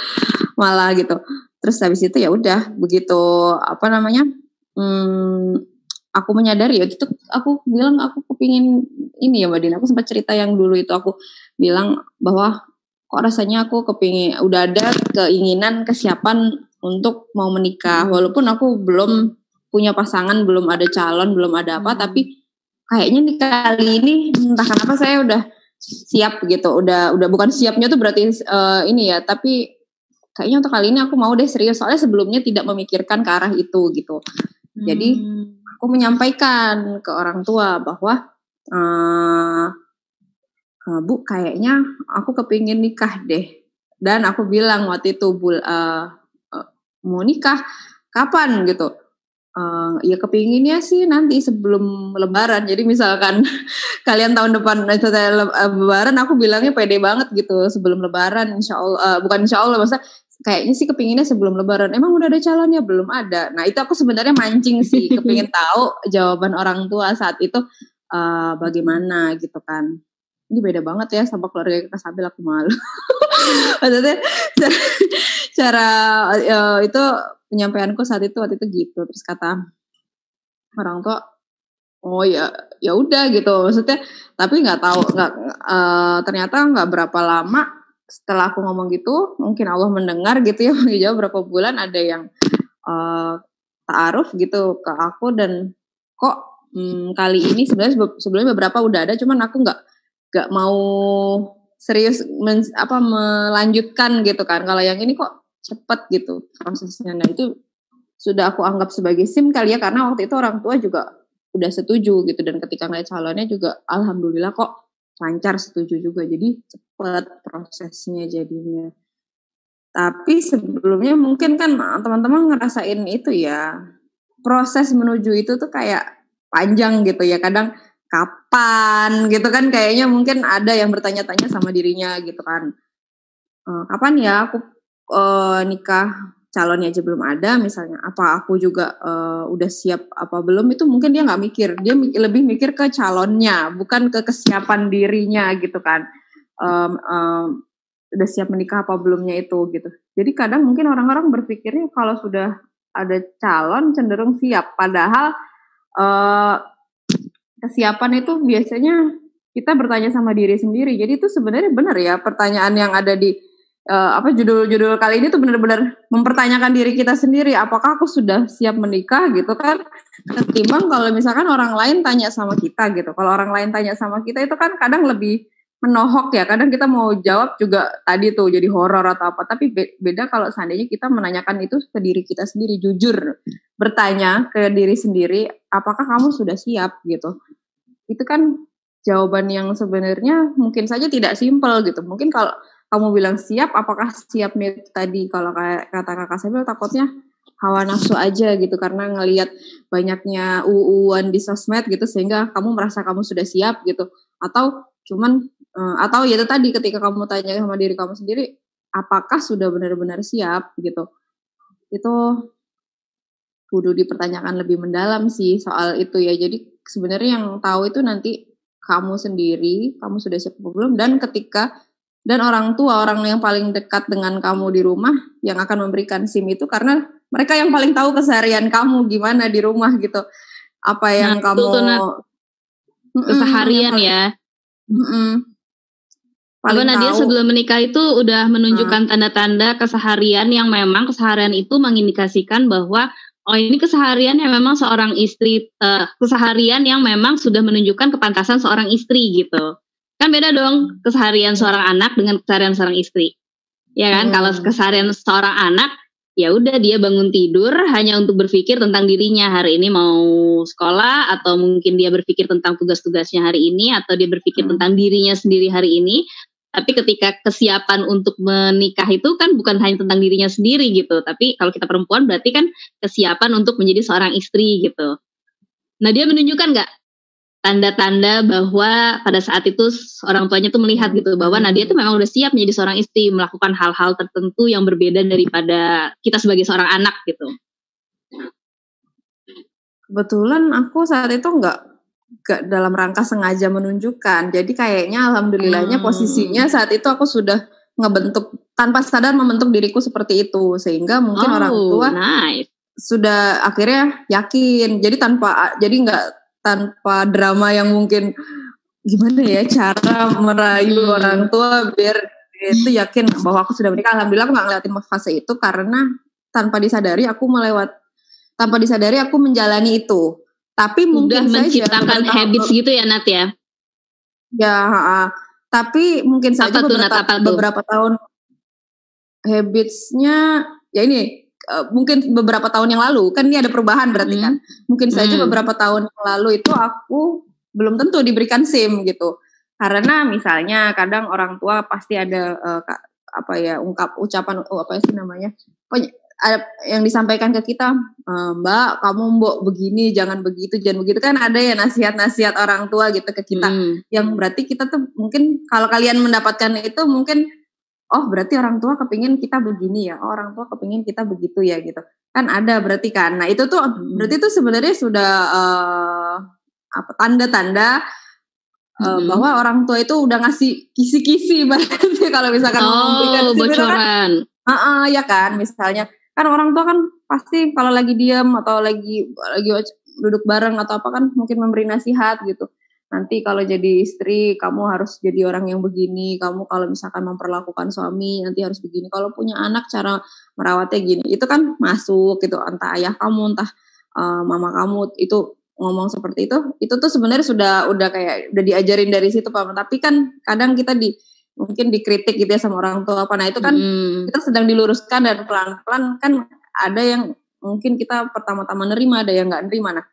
Malah gitu. Terus habis itu ya udah begitu apa namanya hmm, aku menyadari ya itu aku bilang aku kepingin ini ya Mbak Dina. Aku sempat cerita yang dulu itu aku bilang bahwa kok rasanya aku kepingin udah ada keinginan kesiapan untuk mau menikah. Walaupun aku belum punya pasangan belum ada calon belum ada apa hmm. tapi kayaknya nih kali ini entah kenapa saya udah siap gitu. Udah udah bukan siapnya tuh berarti uh, ini ya tapi kayaknya untuk kali ini aku mau deh serius. Soalnya sebelumnya tidak memikirkan ke arah itu gitu. Jadi hmm. aku menyampaikan ke orang tua bahwa uh, bu kayaknya aku kepingin nikah deh. Dan aku bilang waktu itu bu uh, uh, mau nikah? Kapan? Gitu. Uh, ya kepinginnya sih nanti sebelum lebaran. Jadi misalkan [LAUGHS] kalian tahun depan setelah lebaran aku bilangnya pede banget gitu sebelum lebaran insya Allah uh, bukan insya Allah masa kayaknya sih kepinginnya sebelum lebaran. Emang udah ada calonnya? Belum ada. Nah itu aku sebenarnya mancing sih [LAUGHS] kepingin tahu jawaban orang tua saat itu uh, bagaimana gitu kan ini beda banget ya sama keluarga Kak Sabil aku malu. [LAUGHS] Maksudnya cara, cara uh, itu penyampaianku saat itu waktu itu gitu. Terus kata orang tua oh ya ya udah gitu. Maksudnya tapi nggak tahu nggak uh, ternyata nggak berapa lama setelah aku ngomong gitu mungkin Allah mendengar gitu ya [LAUGHS] jawab berapa bulan ada yang uh, taaruf gitu ke aku dan kok hmm, kali ini sebenarnya sebelumnya beberapa udah ada cuman aku nggak nggak mau serius men, apa melanjutkan gitu kan kalau yang ini kok cepat gitu prosesnya. Nah itu sudah aku anggap sebagai SIM kali ya karena waktu itu orang tua juga udah setuju gitu dan ketika ngeliat calonnya juga alhamdulillah kok lancar setuju juga jadi cepat prosesnya jadinya. Tapi sebelumnya mungkin kan teman-teman ngerasain itu ya proses menuju itu tuh kayak panjang gitu ya kadang kapan gitu kan kayaknya mungkin ada yang bertanya-tanya sama dirinya gitu kan. E, kapan ya aku uh, nikah calonnya aja belum ada misalnya. Apa aku juga uh, udah siap apa belum? Itu mungkin dia nggak mikir. Dia lebih mikir ke calonnya bukan ke kesiapan dirinya gitu kan. Um, um, udah siap menikah apa belumnya itu gitu. Jadi kadang mungkin orang-orang berpikirnya kalau sudah ada calon cenderung siap. Padahal uh, kesiapan itu biasanya kita bertanya sama diri sendiri. Jadi itu sebenarnya benar ya pertanyaan yang ada di uh, apa judul-judul kali ini tuh benar-benar mempertanyakan diri kita sendiri. Apakah aku sudah siap menikah gitu kan? Ketimbang kalau misalkan orang lain tanya sama kita gitu. Kalau orang lain tanya sama kita itu kan kadang lebih menohok ya. Kadang kita mau jawab juga tadi tuh jadi horor atau apa. Tapi beda kalau seandainya kita menanyakan itu ke diri kita sendiri. Jujur bertanya ke diri sendiri apakah kamu sudah siap? gitu itu kan jawaban yang sebenarnya mungkin saja tidak simpel gitu. Mungkin kalau kamu bilang siap, apakah siap nih tadi? Kalau kayak kata kakak Sabil takutnya hawa nafsu aja gitu. Karena ngelihat banyaknya uuan di sosmed gitu sehingga kamu merasa kamu sudah siap gitu. Atau cuman uh, atau ya itu tadi ketika kamu tanya sama diri kamu sendiri apakah sudah benar-benar siap gitu? Itu kudu dipertanyakan lebih mendalam sih soal itu ya. Jadi sebenarnya yang tahu itu nanti kamu sendiri kamu sudah siap belum dan ketika dan orang tua orang yang paling dekat dengan kamu di rumah yang akan memberikan SIM itu karena mereka yang paling tahu keseharian kamu gimana di rumah gitu. Apa yang nah, kamu keseharian ya. Mm -mm. Paling Nadia sebelum menikah itu udah menunjukkan tanda-tanda keseharian yang memang keseharian itu mengindikasikan bahwa oh ini keseharian yang memang seorang istri uh, keseharian yang memang sudah menunjukkan kepantasan seorang istri gitu. Kan beda dong keseharian seorang anak dengan keseharian seorang istri. Ya kan? Hmm. Kalau keseharian seorang anak ya udah dia bangun tidur hanya untuk berpikir tentang dirinya hari ini mau sekolah atau mungkin dia berpikir tentang tugas-tugasnya hari ini atau dia berpikir hmm. tentang dirinya sendiri hari ini tapi ketika kesiapan untuk menikah itu kan bukan hanya tentang dirinya sendiri gitu tapi kalau kita perempuan berarti kan kesiapan untuk menjadi seorang istri gitu nah dia menunjukkan nggak tanda-tanda bahwa pada saat itu orang tuanya tuh melihat gitu bahwa Nadia tuh memang udah siap menjadi seorang istri melakukan hal-hal tertentu yang berbeda daripada kita sebagai seorang anak gitu. Kebetulan aku saat itu nggak dalam rangka sengaja menunjukkan. Jadi kayaknya alhamdulillahnya hmm. posisinya saat itu aku sudah ngebentuk tanpa sadar membentuk diriku seperti itu sehingga mungkin oh, orang tua nice. sudah akhirnya yakin. Jadi tanpa jadi nggak tanpa drama yang mungkin gimana ya cara merayu hmm. orang tua biar itu yakin bahwa aku sudah menikah. Alhamdulillah aku nggak ngeliatin fase itu karena tanpa disadari aku melewat tanpa disadari aku menjalani itu. Tapi mungkin Udah menciptakan saja habits gitu ya Nat ya. Ya, uh, tapi mungkin saja beberapa, Nat, beberapa tahun habitsnya ya ini uh, mungkin beberapa tahun yang lalu. Kan ini ada perubahan berarti hmm. kan mungkin saja hmm. beberapa tahun yang lalu itu aku belum tentu diberikan SIM gitu. Karena misalnya kadang orang tua pasti ada uh, apa ya ungkap ucapan oh, apa sih namanya ada yang disampaikan ke kita, e, Mbak, kamu mbok begini, jangan begitu, jangan begitu kan ada ya nasihat-nasihat orang tua gitu ke kita. Hmm. Yang berarti kita tuh mungkin kalau kalian mendapatkan itu mungkin oh berarti orang tua kepingin kita begini ya, oh, orang tua kepingin kita begitu ya gitu. Kan ada berarti kan. Nah itu tuh hmm. berarti itu sebenarnya sudah uh, apa tanda-tanda hmm. bahwa orang tua itu udah ngasih kisi-kisi [LAUGHS] berarti kalau misalkan oh, memberikan kan bocoran. Kan, uh, uh, ya kan misalnya kan orang tua kan pasti kalau lagi diam atau lagi lagi duduk bareng atau apa kan mungkin memberi nasihat gitu. Nanti kalau jadi istri kamu harus jadi orang yang begini kamu kalau misalkan memperlakukan suami nanti harus begini. Kalau punya anak cara merawatnya gini. Itu kan masuk gitu entah ayah kamu entah uh, mama kamu itu ngomong seperti itu. Itu tuh sebenarnya sudah udah kayak udah diajarin dari situ pak. Tapi kan kadang kita di mungkin dikritik gitu ya sama orang tua apa. Nah itu kan hmm. kita sedang diluruskan dan pelan-pelan kan ada yang mungkin kita pertama-tama nerima ada yang nggak nerima. Nah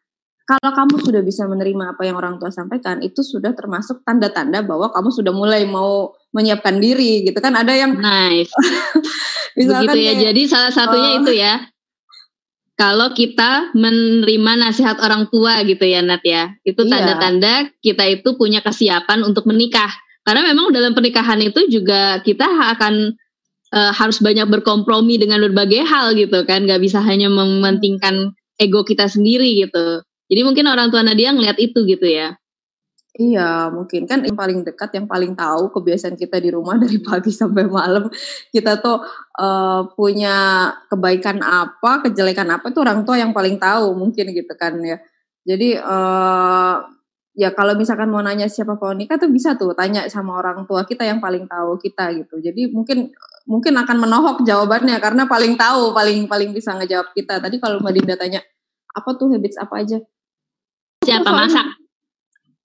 kalau kamu sudah bisa menerima apa yang orang tua sampaikan itu sudah termasuk tanda-tanda bahwa kamu sudah mulai mau menyiapkan diri gitu kan. Ada yang nice. [LAUGHS] Begitu ya. kayak, jadi salah satunya uh, itu ya. Kalau kita menerima nasihat orang tua gitu ya Nat ya. Itu iya. tanda-tanda kita itu punya kesiapan untuk menikah karena memang dalam pernikahan itu juga kita akan uh, harus banyak berkompromi dengan berbagai hal gitu kan nggak bisa hanya mementingkan ego kita sendiri gitu jadi mungkin orang tua Nadia ngeliat itu gitu ya Iya, mungkin kan yang paling dekat, yang paling tahu kebiasaan kita di rumah [LAUGHS] dari pagi sampai malam. Kita tuh uh, punya kebaikan apa, kejelekan apa itu orang tua yang paling tahu mungkin gitu kan ya. Jadi uh, ya kalau misalkan mau nanya siapa nikah tuh bisa tuh tanya sama orang tua kita yang paling tahu kita gitu. Jadi mungkin mungkin akan menohok jawabannya karena paling tahu, paling paling bisa ngejawab kita. Tadi kalau Mbak Dinda tanya apa tuh habits apa aja? Siapa masak?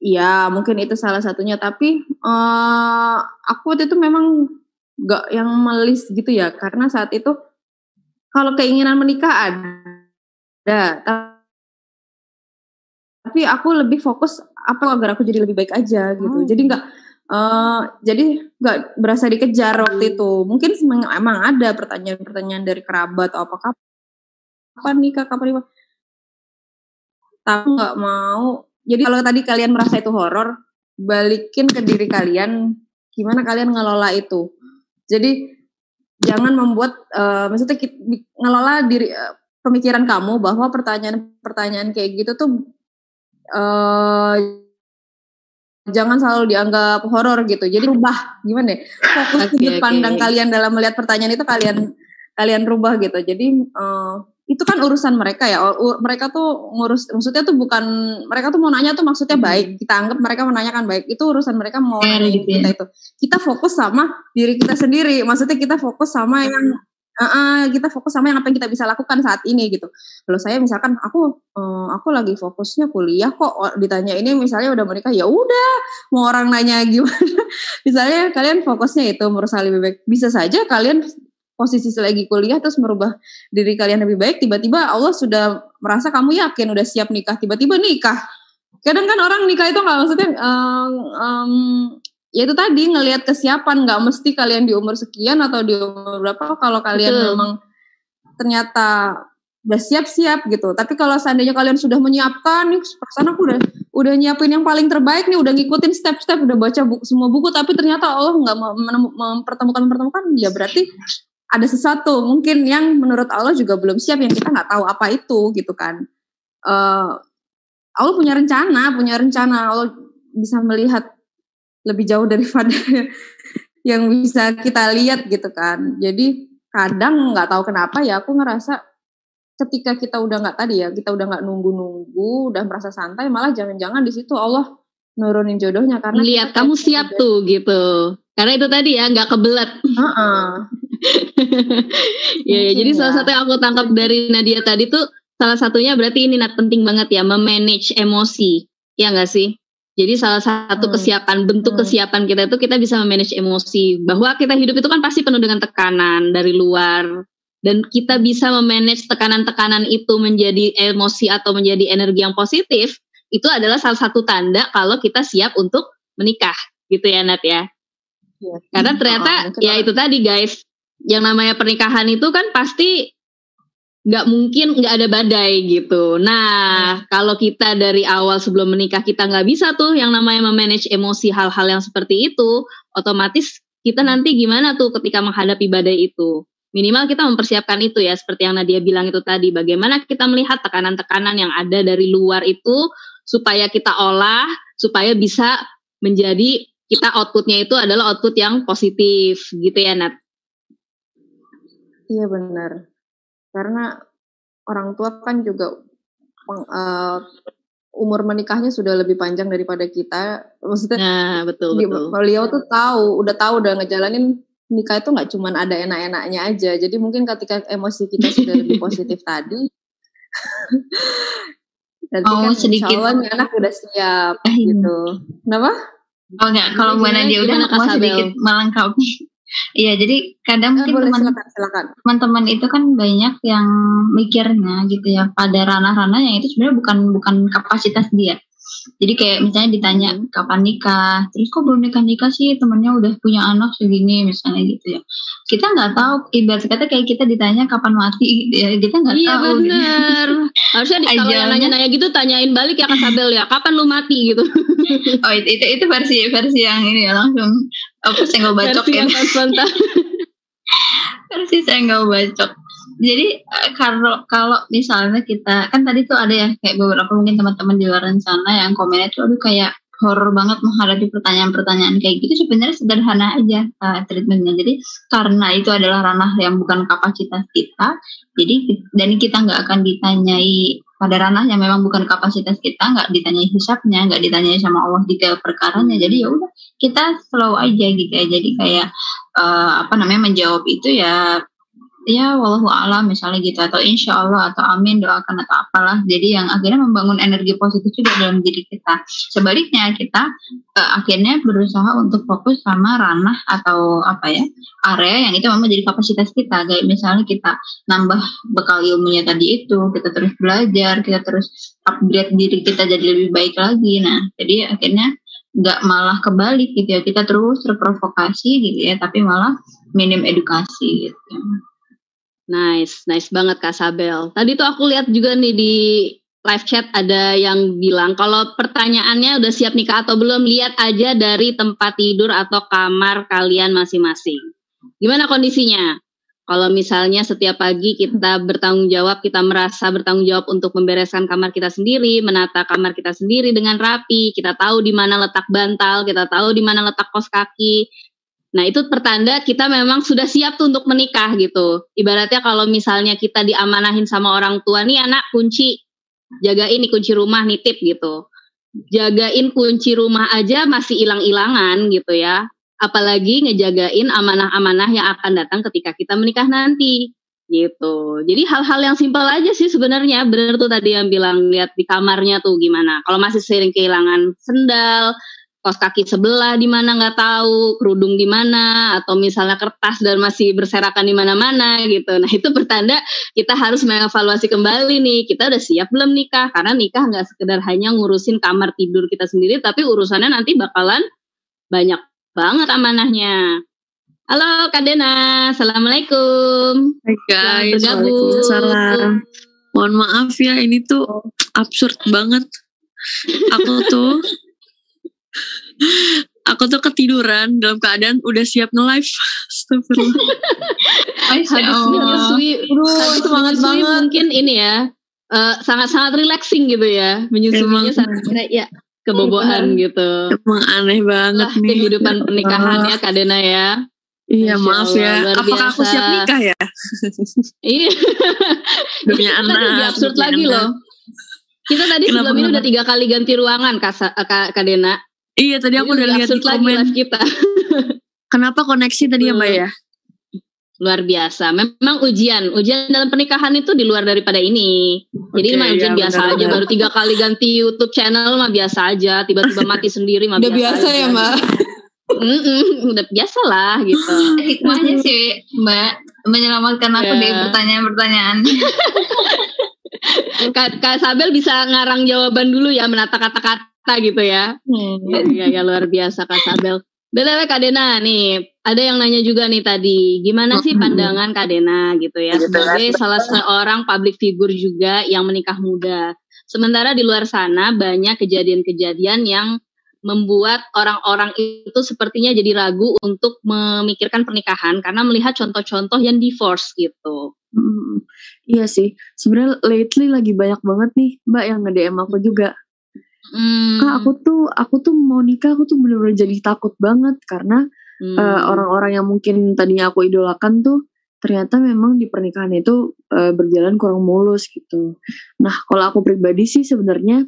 Iya, mungkin itu salah satunya. Tapi uh, aku waktu itu memang gak yang melis gitu ya, karena saat itu kalau keinginan menikah ada, tapi aku lebih fokus apa agar aku jadi lebih baik aja gitu. Oh. jadi nggak uh, jadi nggak berasa dikejar waktu itu. Mungkin emang ada pertanyaan-pertanyaan dari kerabat atau apa kapan nikah kapan nikah? Tapi nggak mau. Jadi kalau tadi kalian merasa itu horor balikin ke diri kalian gimana kalian ngelola itu. Jadi jangan membuat uh, maksudnya ngelola diri uh, pemikiran kamu bahwa pertanyaan-pertanyaan kayak gitu tuh uh, jangan selalu dianggap horor gitu. Jadi rubah gimana ya? Fokus okay, sudut pandang okay. kalian dalam melihat pertanyaan itu kalian kalian rubah gitu. Jadi uh, itu kan urusan mereka ya. Mereka tuh ngurus maksudnya tuh bukan mereka tuh mau nanya tuh maksudnya hmm. baik. Kita anggap mereka menanyakan baik. Itu urusan mereka mau nanya gitu kita ya. itu. Kita fokus sama diri kita sendiri. Maksudnya kita fokus sama yang uh, kita fokus sama yang apa yang kita bisa lakukan saat ini gitu. Kalau saya misalkan aku uh, aku lagi fokusnya kuliah kok ditanya ini misalnya udah menikah ya udah mau orang nanya [LAUGHS] gimana. misalnya kalian fokusnya itu merasa lebih baik. Bisa saja kalian posisi lagi kuliah terus merubah diri kalian lebih baik tiba-tiba Allah sudah merasa kamu yakin udah siap nikah tiba-tiba nikah kadang kan orang nikah itu nggak maksudnya um, um, ya itu tadi ngelihat kesiapan nggak mesti kalian di umur sekian atau di umur berapa kalau kalian Betul. memang ternyata udah siap-siap gitu. Tapi kalau seandainya kalian sudah menyiapkan nih, perasaan aku udah udah nyiapin yang paling terbaik nih, udah ngikutin step-step, udah baca buku, semua buku, tapi ternyata Allah nggak mempertemukan mempertemukan, ya berarti ada sesuatu mungkin yang menurut Allah juga belum siap yang kita nggak tahu apa itu gitu kan. Uh, Allah punya rencana, punya rencana. Allah bisa melihat lebih jauh daripada [LAUGHS] yang bisa kita lihat gitu kan. Jadi kadang nggak tahu kenapa ya aku ngerasa ketika kita udah nggak tadi ya kita udah nggak nunggu-nunggu udah merasa santai malah jangan-jangan di situ Allah nurunin jodohnya karena lihat kamu siap tuh gitu karena itu tadi ya nggak kebelet uh -uh. [LAUGHS] ya, ya jadi ya. salah satu yang aku tangkap dari Nadia tadi tuh salah satunya berarti ini nat penting banget ya memanage emosi ya nggak sih jadi salah satu hmm. kesiapan bentuk hmm. kesiapan kita itu kita bisa memanage emosi bahwa kita hidup itu kan pasti penuh dengan tekanan dari luar dan kita bisa memanage tekanan-tekanan itu menjadi emosi atau menjadi energi yang positif itu adalah salah satu tanda kalau kita siap untuk menikah gitu ya Nat ya. ya. Karena ternyata oh, ya itu tadi guys yang namanya pernikahan itu kan pasti nggak mungkin nggak ada badai gitu. Nah, hmm. kalau kita dari awal sebelum menikah kita nggak bisa tuh yang namanya memanage emosi hal-hal yang seperti itu, otomatis kita nanti gimana tuh ketika menghadapi badai itu? Minimal kita mempersiapkan itu ya, seperti yang Nadia bilang itu tadi. Bagaimana kita melihat tekanan-tekanan yang ada dari luar itu supaya kita olah, supaya bisa menjadi kita outputnya itu adalah output yang positif gitu ya Nat. Iya benar. Karena orang tua kan juga uh, umur menikahnya sudah lebih panjang daripada kita. Maksudnya nah, betul, betul. beliau tuh tahu, udah tahu udah ngejalanin nikah itu nggak cuma ada enak-enaknya aja. Jadi mungkin ketika emosi kita sudah lebih positif [LAUGHS] tadi, [LAUGHS] Nanti oh, kan sedikit. Allah anak udah siap eh, gitu. Kenapa? Oh enggak, kalau Bu Nadia udah mau sedikit melengkapi. Iya, jadi kadang eh, mungkin teman-teman itu kan banyak yang mikirnya gitu ya pada ranah-ranah yang itu sebenarnya bukan bukan kapasitas dia. Jadi kayak misalnya ditanya hmm. kapan nikah, terus kok belum nikah nikah sih temennya udah punya anak segini misalnya gitu ya. Kita nggak tahu ibarat kata kayak kita ditanya kapan mati gitu ya, kita nggak iya, tahu. Iya benar. Harusnya di, kalau yang nanya-nanya gitu tanyain balik ya Kak Sabel ya, kapan lu mati gitu. [LAUGHS] oh itu, itu itu versi versi yang ini ya langsung apa senggol bacok versi ya. [LAUGHS] versi senggol bacok. Jadi eh, kalau kalau misalnya kita kan tadi tuh ada ya kayak beberapa mungkin teman-teman di luar sana yang komennya tuh aduh kayak horror banget menghadapi pertanyaan-pertanyaan kayak gitu. Sebenarnya sederhana aja uh, treatmentnya. Jadi karena itu adalah ranah yang bukan kapasitas kita jadi dan kita nggak akan ditanyai pada ranah yang memang bukan kapasitas kita nggak ditanyai hisapnya nggak ditanyai sama Allah detail perkaranya. Jadi ya udah kita slow aja gitu ya. Jadi kayak uh, apa namanya menjawab itu ya ya wallahu alam misalnya gitu atau insya Allah atau amin doakan atau apalah. Jadi yang akhirnya membangun energi positif juga dalam diri kita. Sebaliknya kita uh, akhirnya berusaha untuk fokus sama ranah atau apa ya area yang itu memang jadi kapasitas kita. Kayak misalnya kita nambah bekal ilmunya tadi itu kita terus belajar kita terus upgrade diri kita jadi lebih baik lagi. Nah jadi akhirnya nggak malah kebalik gitu ya kita terus terprovokasi gitu ya tapi malah minim edukasi gitu Nice, nice banget Kak Sabel. Tadi tuh aku lihat juga nih di live chat ada yang bilang kalau pertanyaannya udah siap nikah atau belum, lihat aja dari tempat tidur atau kamar kalian masing-masing. Gimana kondisinya? Kalau misalnya setiap pagi kita bertanggung jawab, kita merasa bertanggung jawab untuk membereskan kamar kita sendiri, menata kamar kita sendiri dengan rapi, kita tahu di mana letak bantal, kita tahu di mana letak kos kaki, Nah itu pertanda kita memang sudah siap tuh untuk menikah gitu. Ibaratnya kalau misalnya kita diamanahin sama orang tua nih anak kunci, jagain nih kunci rumah nitip gitu. Jagain kunci rumah aja masih hilang-hilangan gitu ya. Apalagi ngejagain amanah-amanah yang akan datang ketika kita menikah nanti gitu. Jadi hal-hal yang simpel aja sih sebenarnya. Bener tuh tadi yang bilang lihat di kamarnya tuh gimana. Kalau masih sering kehilangan sendal, kos kaki sebelah di mana nggak tahu, kerudung di mana, atau misalnya kertas dan masih berserakan di mana-mana gitu. Nah itu pertanda kita harus mengevaluasi kembali nih, kita udah siap belum nikah? Karena nikah nggak sekedar hanya ngurusin kamar tidur kita sendiri, tapi urusannya nanti bakalan banyak banget amanahnya. Halo Kak Dena, Assalamualaikum. Hai guys, Waalaikumsalam. Mohon maaf ya, ini tuh absurd banget. Aku tuh aku tuh ketiduran dalam keadaan udah siap nge-live. [LAUGHS] Astagfirullah. menyusui, semangat banget. Mungkin ini ya, uh, sangat-sangat relaxing gitu ya. Menyusuinya sangat ya kebobohan gitu. Emang aneh banget Lah, nih. Kehidupan pernikahan ya Kadena ya. Iya Masya maaf ya. Apakah aku siap nikah ya? iya. [LAUGHS] Demi anak. Lebih absurd lagi anak. loh. Kita tadi Kenapa sebelum ini udah tiga kali ganti ruangan Kak, Kak, Kak Dena. Iya tadi aku udah lihat di komen kita. [LAUGHS] Kenapa koneksi tadi ya Mbak ya? Luar biasa. Memang ujian, ujian dalam pernikahan itu di luar daripada ini. Jadi okay, mah ujian ya, biasa benar, aja. Baru tiga kali ganti YouTube channel mah biasa aja. Tiba-tiba [LAUGHS] mati sendiri mah udah biasa, biasa ya Mbak. Mm -mm, udah biasa lah gitu. [LAUGHS] Hikmahnya sih Mbak menyelamatkan aku yeah. dari pertanyaan-pertanyaan. Kak, Kak Sabel bisa ngarang jawaban dulu ya menata kata-kata gitu ya. Hmm. Ya, ya, luar biasa Kak Sabel. BTW Kak Dena nih, ada yang nanya juga nih tadi, gimana sih pandangan Kak Dena gitu ya sebagai salah seorang public figure juga yang menikah muda. Sementara di luar sana banyak kejadian-kejadian yang membuat orang-orang itu sepertinya jadi ragu untuk memikirkan pernikahan karena melihat contoh-contoh yang divorce gitu. Hmm, iya sih, sebenarnya lately lagi banyak banget nih Mbak yang nge-DM aku juga. Hmm. Kak aku tuh aku tuh mau nikah aku tuh bener-bener jadi takut banget karena Hmm. eh, orang-orang yang mungkin tadinya aku idolakan tuh ternyata memang di pernikahan itu eh, berjalan kurang mulus gitu. Nah kalau aku pribadi sih sebenarnya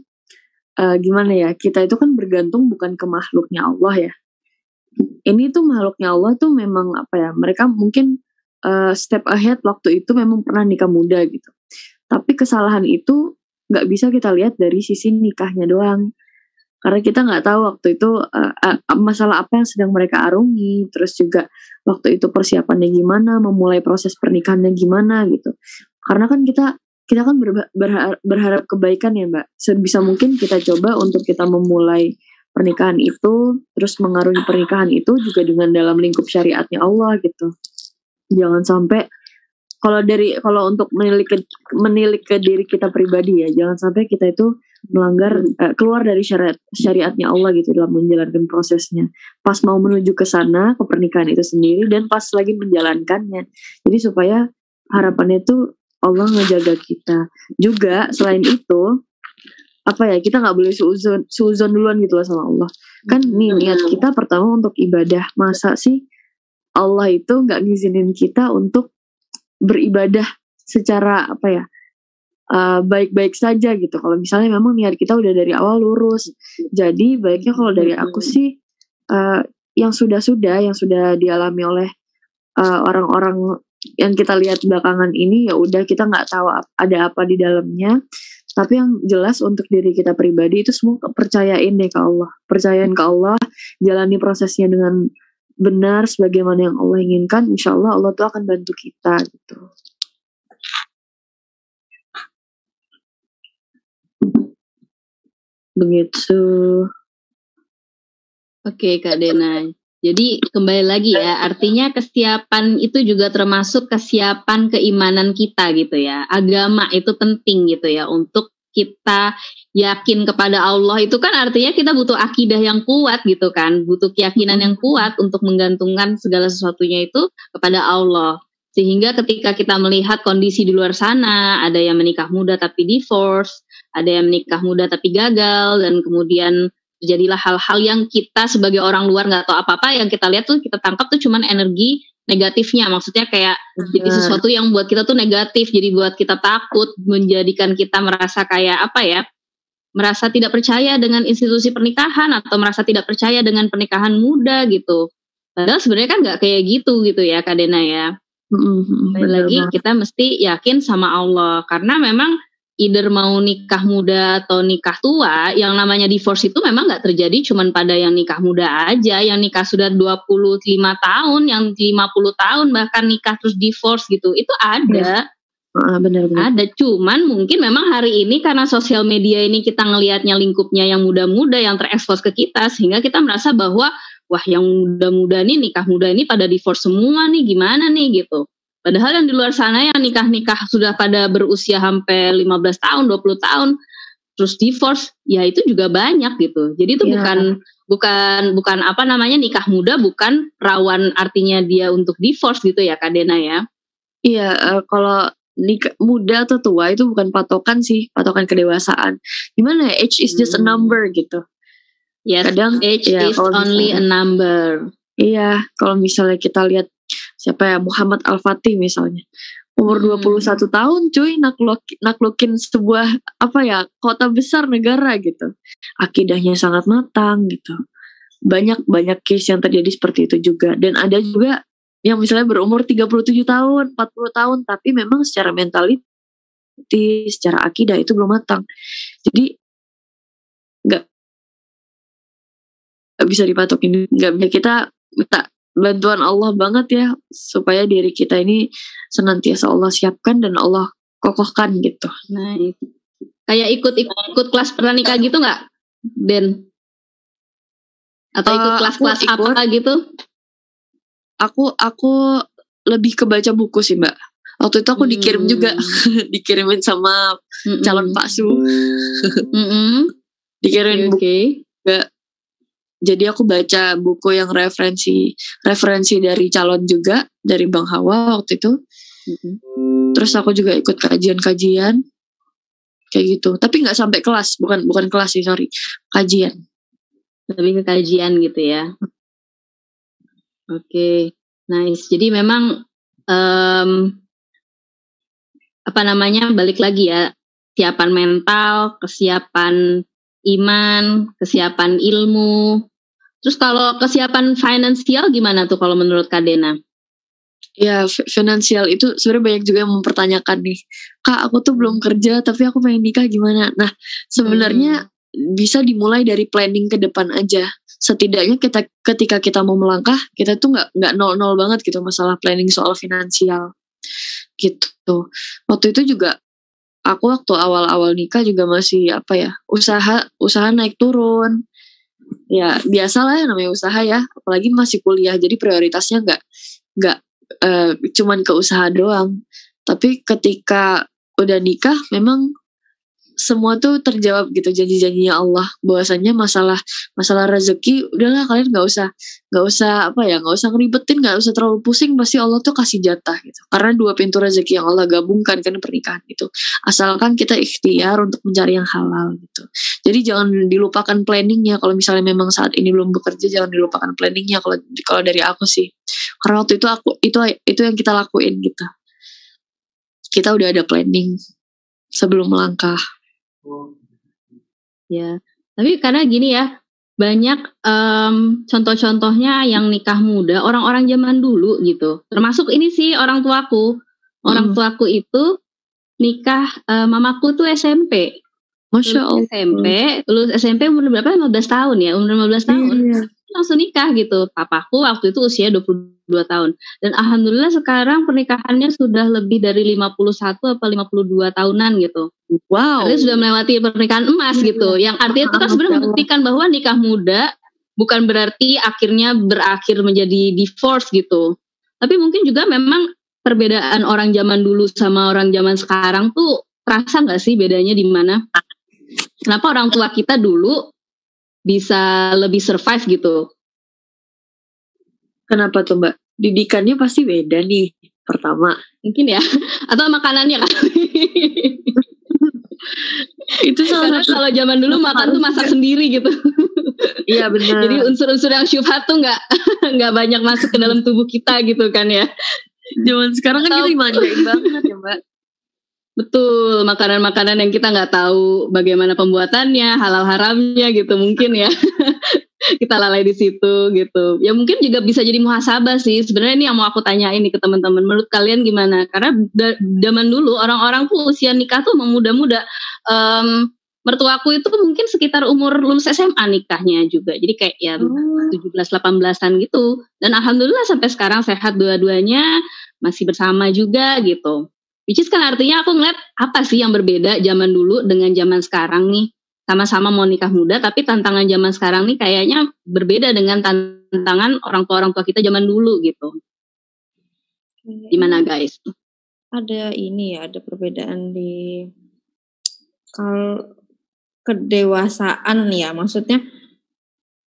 eh, gimana ya kita itu kan bergantung bukan ke makhluknya Allah ya. Ini tuh makhluknya Allah tuh memang apa ya mereka mungkin eh, step ahead waktu itu memang pernah nikah muda gitu. Tapi kesalahan itu nggak bisa kita lihat dari sisi nikahnya doang. Karena kita nggak tahu waktu itu uh, uh, masalah apa yang sedang mereka arungi terus juga waktu itu persiapannya gimana memulai proses pernikahannya gimana gitu. Karena kan kita kita kan berha- berharap kebaikan ya mbak. Sebisa mungkin kita coba untuk kita memulai pernikahan itu terus mengarungi pernikahan itu juga dengan dalam lingkup syariatnya Allah gitu. Jangan sampai kalau dari kalau untuk menilik ke, menilik ke diri kita pribadi ya jangan sampai kita itu melanggar eh, keluar dari syariat syariatnya Allah gitu dalam menjalankan prosesnya. Pas mau menuju ke sana ke pernikahan itu sendiri dan pas lagi menjalankannya. Jadi supaya harapannya itu Allah ngejaga kita. Juga selain itu apa ya kita nggak boleh suuzon suuzon duluan gitu loh sama Allah. Kan nih niat kita pertama untuk ibadah. Masa sih Allah itu nggak ngizinin kita untuk beribadah secara apa ya uh, baik-baik saja gitu. Kalau misalnya memang niat kita udah dari awal lurus, jadi baiknya kalau dari aku sih uh, yang sudah-sudah yang sudah dialami oleh uh, orang-orang yang kita lihat belakangan ini ya udah kita nggak tahu ada apa di dalamnya. Tapi yang jelas untuk diri kita pribadi itu semua percayain deh ke Allah, percayain ke Allah, jalani prosesnya dengan benar sebagaimana yang Allah inginkan, insya Allah Allah tuh akan bantu kita gitu. Begitu. Oke Kak Dena. Jadi kembali lagi ya, artinya kesiapan itu juga termasuk kesiapan keimanan kita gitu ya. Agama itu penting gitu ya untuk kita yakin kepada Allah itu kan artinya kita butuh akidah yang kuat gitu kan, butuh keyakinan yang kuat untuk menggantungkan segala sesuatunya itu kepada Allah. Sehingga ketika kita melihat kondisi di luar sana, ada yang menikah muda tapi divorce, ada yang menikah muda tapi gagal dan kemudian terjadilah hal-hal yang kita sebagai orang luar nggak tahu apa-apa yang kita lihat tuh kita tangkap tuh cuman energi negatifnya. Maksudnya kayak jadi Benar. sesuatu yang buat kita tuh negatif. Jadi buat kita takut menjadikan kita merasa kayak apa ya merasa tidak percaya dengan institusi pernikahan atau merasa tidak percaya dengan pernikahan muda gitu. Padahal sebenarnya kan nggak kayak gitu gitu ya Kak Dena ya. Benar lagi kita mesti yakin sama Allah. Karena memang either mau nikah muda atau nikah tua yang namanya divorce itu memang nggak terjadi cuman pada yang nikah muda aja. Yang nikah sudah 25 tahun yang 50 tahun bahkan nikah terus divorce gitu itu ada. Ah, benar-benar. ada cuman mungkin memang hari ini karena sosial media ini kita ngelihatnya lingkupnya yang muda-muda yang terekspos ke kita sehingga kita merasa bahwa wah yang muda-muda nih nikah muda ini pada divorce semua nih gimana nih? Gitu padahal yang di luar sana yang nikah-nikah sudah pada berusia hampir 15 tahun 20 tahun terus divorce ya itu juga banyak gitu jadi itu Iya. bukan bukan bukan apa namanya nikah muda bukan rawan artinya dia untuk divorce gitu ya Kak Dena ya Iya, eh, kalau nikah muda atau tua itu bukan patokan sih, patokan kedewasaan. Gimana ya? Age is just a Hmm. number gitu. yes Kadang, age ya, is only a number Iya, kalau misalnya kita lihat siapa ya Muhammad Al-Fatih misalnya. Umur Hmm. 21 tahun cuy nakluk, naklukin sebuah apa ya kota besar negara gitu. Akidahnya sangat matang gitu. Banyak banyak case yang terjadi seperti itu juga dan ada juga yang misalnya berumur 37 tahun, 40 tahun tapi memang secara mentality, secara akidah itu belum matang. Jadi nggak nggak bisa dipatokin, nggak bisa kita minta bantuan Allah banget ya supaya diri kita ini senantiasa Allah siapkan dan Allah kokohkan gitu. Nah, itu. kayak ikut ikut kelas pranikah gitu nggak, Den? Atau ikut Eh, kelas-kelas ikut. apa gitu? Aku aku lebih ke baca buku sih mbak. Waktu itu aku dikirim Hmm. juga, [LAUGHS] dikirimin sama Mm-mm. calon paksu, Mm-mm. [LAUGHS] dikirimin buku. Oke. Jadi aku baca buku yang referensi referensi dari calon juga dari Bang Hawa waktu itu. Terus aku juga ikut kajian-kajian kayak gitu. Tapi nggak sampai kelas, bukan bukan kelas sih sorry, kajian. Lebih ke kajian gitu ya. Oke, nice. Jadi memang em, apa namanya balik lagi ya, kesiapan mental, kesiapan iman, kesiapan ilmu. Terus kalau kesiapan finansial gimana tuh kalau menurut Kak Dena? Ya fi- finansial itu sebenarnya banyak juga yang mempertanyakan nih. Kak aku tuh belum kerja tapi aku pengen nikah gimana? Nah sebenarnya bisa dimulai dari planning ke depan aja. Setidaknya kita ketika kita mau melangkah kita tuh nggak nggak nol nol banget gitu masalah planning soal finansial gitu. Waktu itu juga aku waktu awal-awal nikah juga masih apa ya usaha usaha naik turun. Ya biasalah ya namanya usaha ya. Apalagi masih kuliah jadi prioritasnya nggak nggak eh, cuman ke usaha doang. Tapi ketika udah nikah memang semua tuh terjawab gitu janji-janjinya Allah. Bahwasannya masalah masalah rezeki udahlah kalian nggak usah nggak usah apa ya nggak usah ngeribetin nggak usah terlalu pusing pasti Allah tuh kasih jatah gitu. Karena dua pintu rezeki yang Allah gabungkan kan pernikahan itu. Asalkan kita ikhtiar untuk mencari yang halal gitu. Jadi jangan dilupakan planningnya. Kalau misalnya memang saat ini belum bekerja jangan dilupakan planningnya kalau kalau dari aku sih. Karena waktu itu aku itu itu yang kita lakuin gitu. Kita udah ada planning sebelum melangkah Ya, tapi karena gini ya, banyak em, contoh-contohnya yang nikah muda, orang-orang zaman dulu gitu. Termasuk ini sih orang tuaku. Orang Hmm. tuaku itu nikah eh, mamaku tuh SMP. masya Allah Lulus SMP, lulus SMP umur berapa? 15 tahun ya, umur 15 tahun. Iya. Langsung nikah gitu. Papaku waktu itu usia 22 tahun. Dan alhamdulillah sekarang pernikahannya sudah lebih dari 51 atau 52 tahunan gitu. wow Artinya sudah melewati pernikahan emas Iya. gitu. Yang artinya itu kan sebenarnya membuktikan bahwa nikah muda bukan berarti akhirnya berakhir menjadi divorce gitu. Tapi mungkin juga memang perbedaan orang zaman dulu sama orang zaman sekarang tuh terasa nggak sih bedanya di mana? Kenapa orang tua kita dulu bisa lebih survive gitu? Kenapa tuh mbak didikannya pasti beda nih pertama Mungkin ya. [LAUGHS] Atau makanannya kan? [LAUGHS] itu salah satu kalau zaman dulu makan tuh masak sendiri gitu. [LAUGHS] iya benar Jadi unsur-unsur yang syubhat tuh nggak nggak banyak masuk ke dalam tubuh kita gitu kan ya. zaman sekarang kan Atau- kita dimanjain banget ya mbak Betul, makanan-makanan yang kita nggak tahu bagaimana pembuatannya, halal haramnya gitu mungkin ya. [LAUGHS] kita lalai di situ gitu. Ya mungkin juga bisa jadi muhasabah sih. Sebenarnya ini yang mau aku tanyain nih ke teman-teman. Menurut kalian gimana? Karena zaman dulu orang-orang tuh usia nikah tuh emang muda-muda. Em, mertuaku itu mungkin sekitar umur lulus SMA nikahnya juga. Jadi kayak ya 17-18an gitu. Dan alhamdulillah sampai sekarang sehat dua-duanya, masih bersama juga gitu. Which is kan artinya aku ngeliat apa sih yang berbeda zaman dulu dengan zaman sekarang nih. Sama-sama mau nikah muda, tapi tantangan zaman sekarang nih kayaknya berbeda dengan tantangan orang tua-orang tua kita zaman dulu gitu. Gimana guys? ada ini ya ada perbedaan di kalau kedewasaan ya maksudnya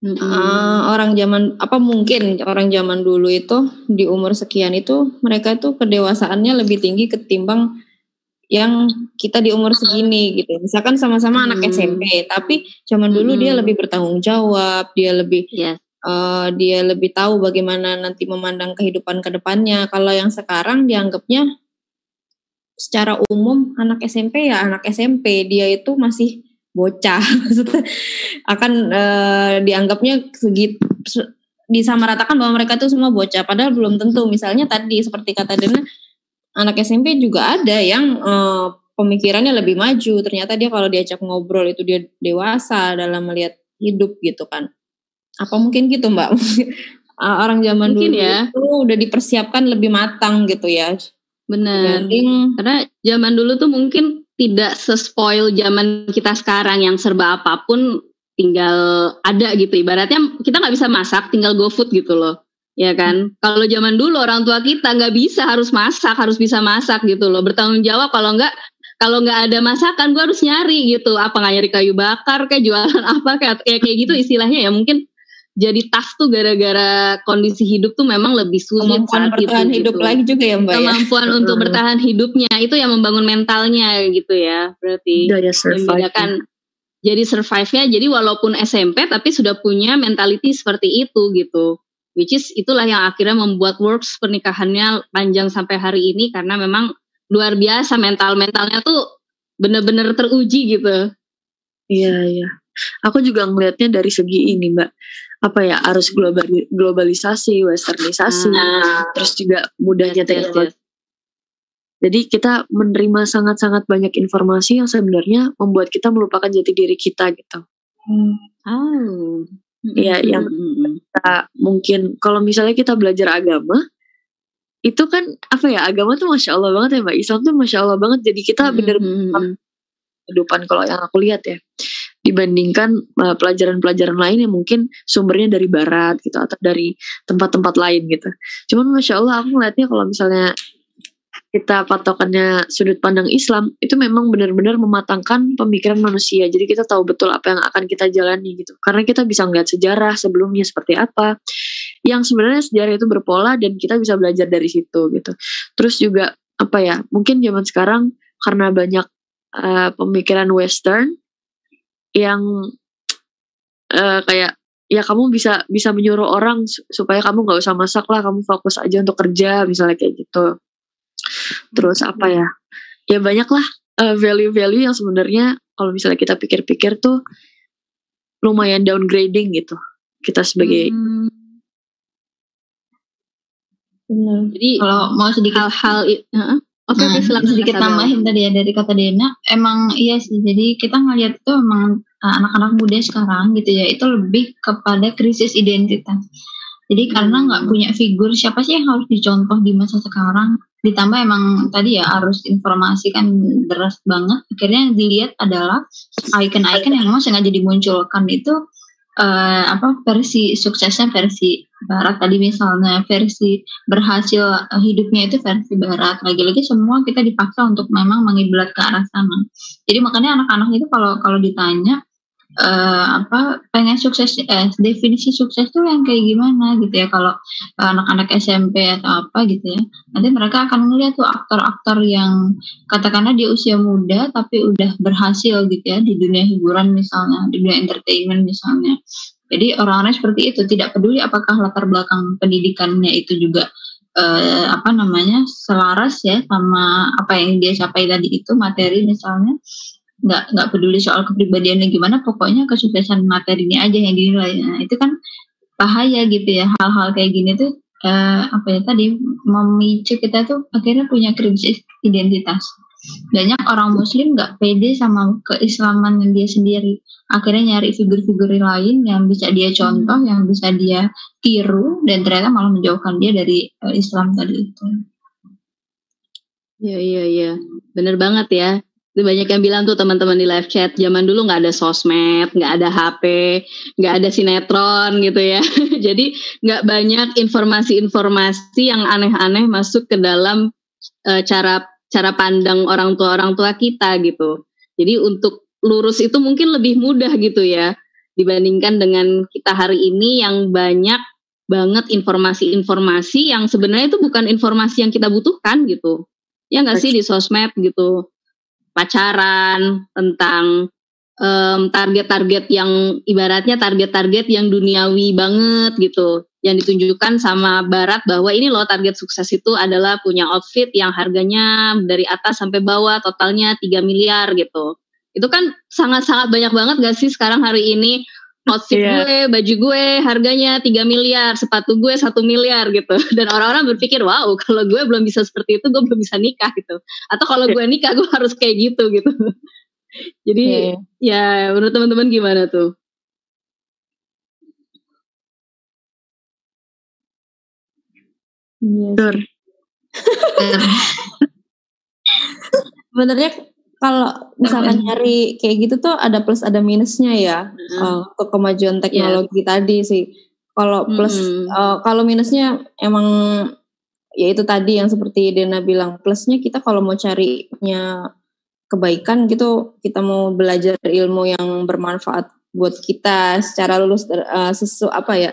Mm-mm. eh, orang zaman apa mungkin orang zaman dulu itu di umur sekian itu mereka itu kedewasaannya lebih tinggi ketimbang yang kita di umur segini gitu misalkan sama-sama anak Hmm. SMP tapi zaman dulu dia Hmm. lebih bertanggung jawab dia lebih Yes. eh, dia lebih tahu bagaimana nanti memandang kehidupan ke depannya. Kalau yang sekarang dianggapnya secara umum anak SMP ya anak SMP dia itu masih bocah [LAUGHS] Maksudnya akan eh, dianggapnya segit se- disamaratakan bahwa mereka itu semua bocah padahal belum tentu misalnya tadi seperti kata Dena anak SMP juga ada yang eh, pemikirannya lebih maju. Ternyata dia kalau diajak ngobrol itu dia dewasa dalam melihat hidup gitu kan. Apa mungkin gitu mbak? [LAUGHS] Orang zaman Mungkin dulu ya. itu udah dipersiapkan lebih matang gitu ya. Benar. Karena zaman dulu tuh mungkin tidak sespoil zaman kita sekarang yang serba apa pun tinggal ada gitu. Ibaratnya kita nggak bisa masak tinggal go food gitu loh ya kan kalau zaman dulu orang tua kita nggak bisa harus masak harus bisa masak gitu loh bertanggung jawab kalau nggak kalau nggak ada masakan gue harus nyari gitu apa nggak nyari kayu bakar kayak jualan [LAUGHS] apa kayak kayak gitu istilahnya ya mungkin jadi tough tuh gara-gara kondisi hidup tuh memang lebih sulit Kemampuan saat itu bertahan hidup gitu. lagi juga ya Mbak ya. Kemampuan untuk Hmm. bertahan hidupnya itu yang membangun mentalnya gitu ya berarti. daya survive membedakan jadi survive-nya jadi walaupun SMP tapi sudah punya mentality seperti itu gitu. Which is itulah yang akhirnya membuat works pernikahannya panjang sampai hari ini karena memang luar biasa mental-mentalnya tuh bener-bener teruji gitu. Iya, iya. Aku juga ngelihatnya dari segi ini, Mbak. Apa ya, arus globali- globalisasi, westernisasi, Ah, terus juga mudahnya yes, teknologi. yes. Jadi kita menerima sangat-sangat banyak informasi yang sebenarnya membuat kita melupakan jati diri kita gitu. Oh. Iya, yang-. Kita mungkin kalau misalnya kita belajar agama, itu kan apa ya, agama tuh masya Allah banget ya Mbak. Islam tuh masya Allah banget. Jadi kita bener Mm-mm. kehidupan kalau yang aku lihat ya dibandingkan uh, pelajaran-pelajaran lain yang mungkin sumbernya dari barat gitu atau dari tempat-tempat lain gitu. Cuman masya Allah aku ngeliatnya kalau misalnya kita patokannya sudut pandang Islam itu memang benar-benar mematangkan pemikiran manusia. Jadi kita tahu betul apa yang akan kita jalani gitu. Karena kita bisa ngeliat sejarah sebelumnya seperti apa. Yang sebenarnya sejarah itu berpola dan kita bisa belajar dari situ gitu. Terus juga apa ya? Mungkin zaman sekarang karena banyak uh, pemikiran Western yang uh, kayak ya kamu bisa bisa menyuruh orang su- supaya kamu nggak usah masak lah, kamu fokus aja untuk kerja misalnya kayak gitu. Terus apa ya? Ya banyak lah uh, value-value yang sebenarnya kalau misalnya kita pikir-pikir tuh lumayan downgrading gitu. Kita sebagai Hmm. Benar. Jadi Kalau mau sedikit hal-hal Heeh. Oke Nah, oke silakan sedikit tambahin tadi ya dari kata Dena, emang iya sih. Jadi kita ngelihat itu emang uh, anak-anak muda sekarang gitu ya, itu lebih kepada krisis identitas. Jadi karena nggak punya figur siapa sih yang harus dicontoh di masa sekarang, ditambah emang tadi ya arus informasi kan deras banget. Akhirnya yang dilihat adalah icon-icon yang memang sengaja dimunculkan itu eh, apa versi suksesnya versi barat. Tadi misalnya versi berhasil eh, hidupnya itu versi barat. Lagi-lagi semua kita dipaksa untuk memang mengiblat ke arah sana. Jadi makanya anak-anak itu kalau kalau ditanya eh, apa pengen sukses eh, definisi sukses tuh yang kayak gimana gitu ya. Kalau eh, anak-anak SMP atau apa gitu ya. Nanti mereka akan ngeliat tuh aktor-aktor yang katakanlah dia usia muda tapi udah berhasil gitu ya di dunia hiburan misalnya di dunia entertainment misalnya. Jadi orang-orang seperti itu tidak peduli apakah latar belakang pendidikannya itu juga eh, apa namanya selaras ya sama apa yang dia capai tadi itu materi misalnya nggak nggak peduli soal kepribadiannya gimana pokoknya kesuksesan materinya aja yang dinilai. Nah, itu kan bahaya gitu ya hal-hal kayak gini tuh eh, apa ya tadi memicu kita tuh akhirnya punya krisis identitas. Banyak orang muslim nggak pede sama keislaman yang dia sendiri. Akhirnya nyari figur-figur lain yang bisa dia contoh yang bisa dia tiru dan ternyata malah menjauhkan dia dari eh, Islam tadi itu. Iya iya iya, bener banget ya. Banyak yang bilang tuh teman-teman di live chat, zaman dulu nggak ada sosmed, nggak ada HP, nggak ada sinetron gitu ya. [LAUGHS] Jadi nggak banyak informasi-informasi yang aneh-aneh masuk ke dalam eh, cara cara pandang orang tua orang tua kita gitu. Jadi untuk lurus itu mungkin lebih mudah gitu ya dibandingkan dengan kita hari ini yang banyak banget informasi-informasi yang sebenarnya itu bukan informasi yang kita butuhkan gitu ya nggak sih di sosmed gitu pacaran tentang target-target yang ibaratnya target-target yang duniawi banget gitu. Yang ditunjukkan sama barat bahwa ini loh target sukses itu adalah punya outfit yang harganya dari atas sampai bawah totalnya 3 miliar gitu. Itu kan sangat-sangat banyak banget gak sih sekarang hari ini outfit Iya. gue, baju gue harganya 3 miliar, sepatu gue satu miliar gitu. [LAUGHS] Dan orang-orang berpikir, wow kalau gue belum bisa seperti itu, gue belum bisa nikah gitu. Atau kalau gue nikah, gue harus kayak gitu gitu. [LAUGHS] Jadi Iya. ya menurut teman-teman gimana tuh? Iya. Bener. [LAUGHS] Sebenarnya kalau misalkan nyari kayak gitu tuh ada plus ada minusnya ya Mm. uh, untuk kemajuan teknologi tadi sih. Kalau plus Mm-mm. uh, kalau minusnya emang ya itu tadi yang seperti Dena bilang plusnya kita kalau mau carinya kebaikan gitu kita mau belajar ilmu yang bermanfaat buat kita secara lulus uh, sesu apa ya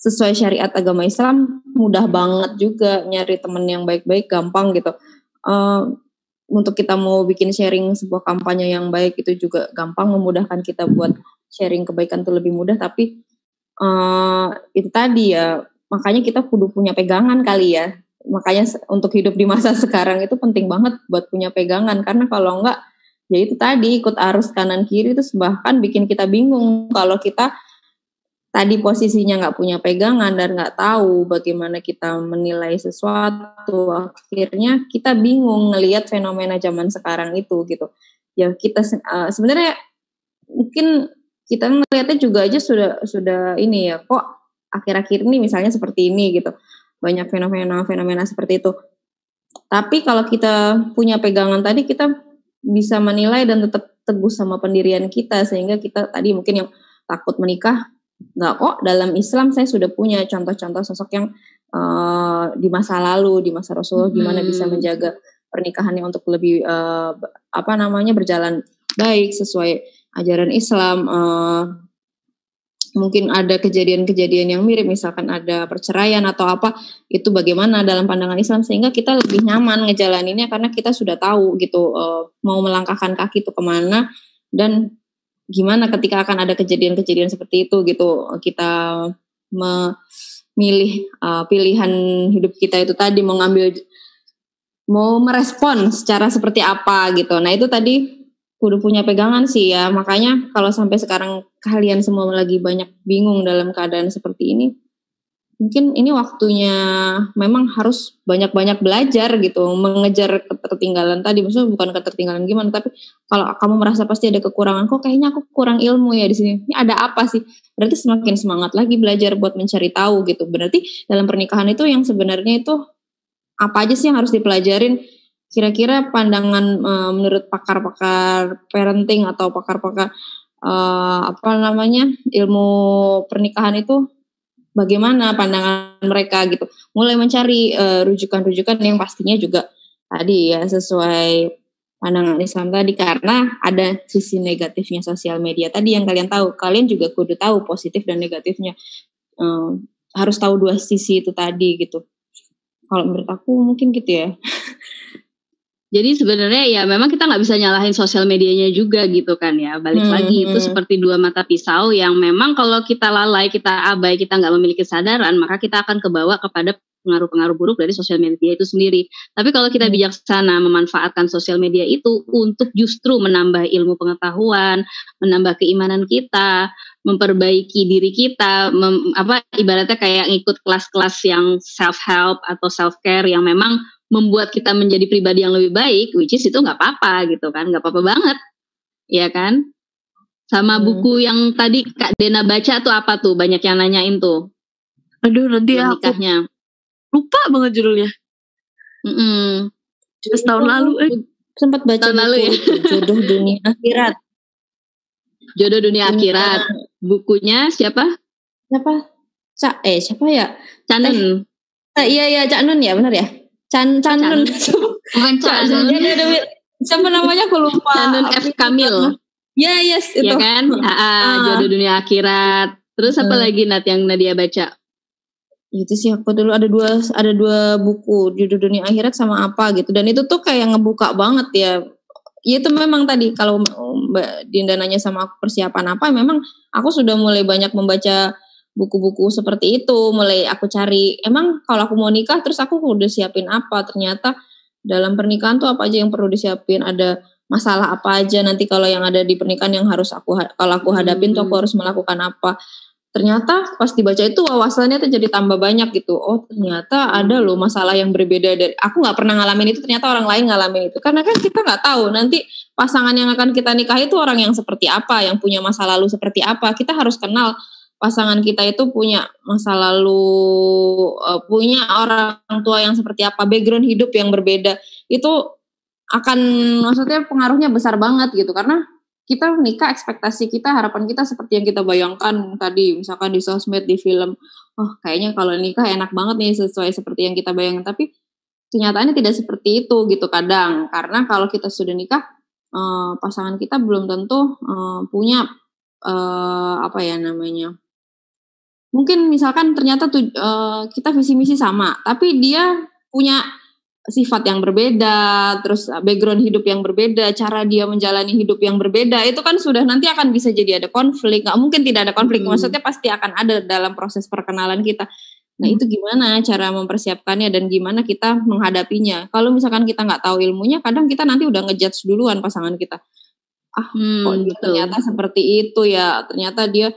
sesuai syariat agama Islam mudah banget juga nyari temen yang baik-baik gampang gitu. Uh, untuk kita mau bikin sharing sebuah kampanye yang baik itu juga gampang memudahkan kita buat sharing kebaikan itu lebih mudah. Tapi eh itu tadi ya makanya kita kudu punya pegangan kali ya. Makanya untuk hidup di masa [LAUGHS] sekarang itu penting banget buat punya pegangan. Karena kalau enggak ya itu tadi ikut arus kanan kiri terus bahkan bikin kita bingung. Kalau kita tadi posisinya nggak punya pegangan dan nggak tahu bagaimana kita menilai sesuatu. Akhirnya kita bingung ngelihat fenomena zaman sekarang itu gitu. Ya kita uh, sebenarnya mungkin kita ngelihatnya juga aja sudah sudah ini ya kok akhir-akhir ini misalnya seperti ini gitu. Banyak fenomena-fenomena seperti itu. Tapi kalau kita punya pegangan tadi kita bisa menilai dan tetap teguh sama pendirian kita sehingga kita tadi mungkin yang takut menikah nggak kok dalam Islam saya sudah punya contoh-contoh sosok yang eh, di masa lalu di masa Rasulullah gimana Hmm. bisa menjaga pernikahannya untuk lebih b- apa namanya berjalan baik sesuai ajaran Islam eh, mungkin ada kejadian-kejadian yang mirip misalkan ada perceraian atau apa itu bagaimana dalam pandangan Islam sehingga kita lebih nyaman ngejalaninnya karena kita sudah tahu gitu eh, mau melangkahkan kaki itu ke mana dan gimana ketika akan ada kejadian-kejadian seperti itu gitu. Kita memilih uh, pilihan hidup kita itu tadi mau ngambil mau merespon secara seperti apa gitu. Nah itu tadi kudu punya pegangan sih ya. Makanya kalau sampai sekarang kalian semua lagi banyak bingung dalam keadaan seperti ini mungkin ini waktunya memang harus banyak-banyak belajar gitu mengejar ketertinggalan tadi. Maksudnya bukan ketertinggalan gimana tapi kalau kamu merasa pasti ada kekurangan kok kayaknya aku kurang ilmu ya di sini? Ini ada apa sih? Berarti semakin semangat lagi belajar buat mencari tahu gitu. Berarti dalam pernikahan itu yang sebenarnya itu apa aja sih yang harus dipelajarin? Kira-kira pandangan eh, menurut pakar-pakar parenting atau pakar-pakar eh, apa namanya ilmu pernikahan itu bagaimana pandangan mereka gitu. Mulai mencari eh, rujukan-rujukan yang pastinya juga tadi ya sesuai pandangan Islam tadi. Karena ada sisi negatifnya sosial media tadi yang kalian tahu. Kalian juga kudu tahu positif dan negatifnya. Eh, harus tahu dua sisi itu tadi gitu. Kalau menurut aku mungkin gitu ya [LAUGHS] Jadi sebenarnya ya memang kita nggak bisa nyalahin sosial medianya juga gitu kan ya. Balik Hmm, lagi itu hmm. seperti dua mata pisau yang memang kalau kita lalai, kita abai, kita nggak memiliki kesadaran, maka kita akan kebawa kepada pengaruh-pengaruh buruk dari sosial media itu sendiri. Tapi kalau kita Hmm. bijaksana memanfaatkan sosial media itu untuk justru menambah ilmu pengetahuan, menambah keimanan kita, memperbaiki diri kita, mem- apa ibaratnya kayak ngikut kelas-kelas yang self help atau self care yang memang membuat kita menjadi pribadi yang lebih baik, which is itu nggak apa-apa gitu kan, nggak apa-apa banget, ya kan? Sama Hmm. buku yang tadi Kak Dena baca tuh apa tuh? Banyak yang nanyain tuh Aduh nanti aku nikahnya. lupa banget judulnya. Mm-mm. Pas tahun lalu eh sempat baca Tahun lalu ya? [LAUGHS] jodoh dunia [LAUGHS] akhirat Jodoh dunia akhirat. Bukunya siapa? siapa Cak eh siapa ya Canun. Eh, iya iya Cak Nun ya benar ya Can Can Nun [LAUGHS] Bukan Cak Cak Nun. Iya, iya, iya. siapa namanya aku lupa Canun F. Kamil. ya yes itu Ya kan? [LAUGHS] Ah, Ah. jodoh dunia akhirat. Terus apa Hmm. lagi Nat yang Nadia baca? itu sih aku dulu ada dua ada dua buku judul dunia akhirat sama apa gitu dan itu tuh kayak ngebuka banget ya ya itu memang tadi kalau Mbak Dinda nanya sama aku persiapan apa memang aku sudah mulai banyak membaca buku-buku seperti itu. Mulai aku cari emang kalau aku mau nikah terus aku udah siapin apa? Ternyata dalam pernikahan tuh apa aja yang perlu disiapin? Ada masalah apa aja? Nanti kalau yang ada di pernikahan yang harus aku kalau aku hadapin tuh aku harus melakukan apa? Ternyata pas dibaca itu wawasannya tuh jadi tambah banyak gitu. Oh ternyata ada loh masalah yang berbeda dari aku nggak pernah ngalamin itu ternyata orang lain ngalamin itu. Karena kan kita nggak tahu nanti pasangan yang akan kita nikahi itu orang yang seperti apa yang punya masa lalu seperti apa. Kita harus kenal pasangan kita itu punya masa lalu eh, punya orang tua yang seperti apa background hidup yang berbeda itu akan maksudnya pengaruhnya besar banget gitu. Karena kita nikah ekspektasi kita harapan kita seperti yang kita bayangkan tadi misalkan di sosmed di film oh kayaknya kalau nikah enak banget nih sesuai seperti yang kita bayangkan. Tapi kenyataannya tidak seperti itu gitu kadang. Karena kalau kita sudah nikah eh, pasangan kita belum tentu eh, punya eh, apa ya namanya mungkin misalkan ternyata tuh eh, kita visi misi sama tapi dia punya sifat yang berbeda, terus background hidup yang berbeda, cara dia menjalani hidup yang berbeda, itu kan sudah nanti akan bisa jadi ada konflik. Nggak mungkin tidak ada konflik, Hmm. maksudnya pasti akan ada dalam proses perkenalan kita. Nah itu gimana cara mempersiapkannya dan gimana kita menghadapinya. Kalau misalkan kita nggak tahu ilmunya, kadang kita nanti udah ngejudge duluan pasangan kita. Hmm, Kok dia ternyata seperti itu ya, ternyata dia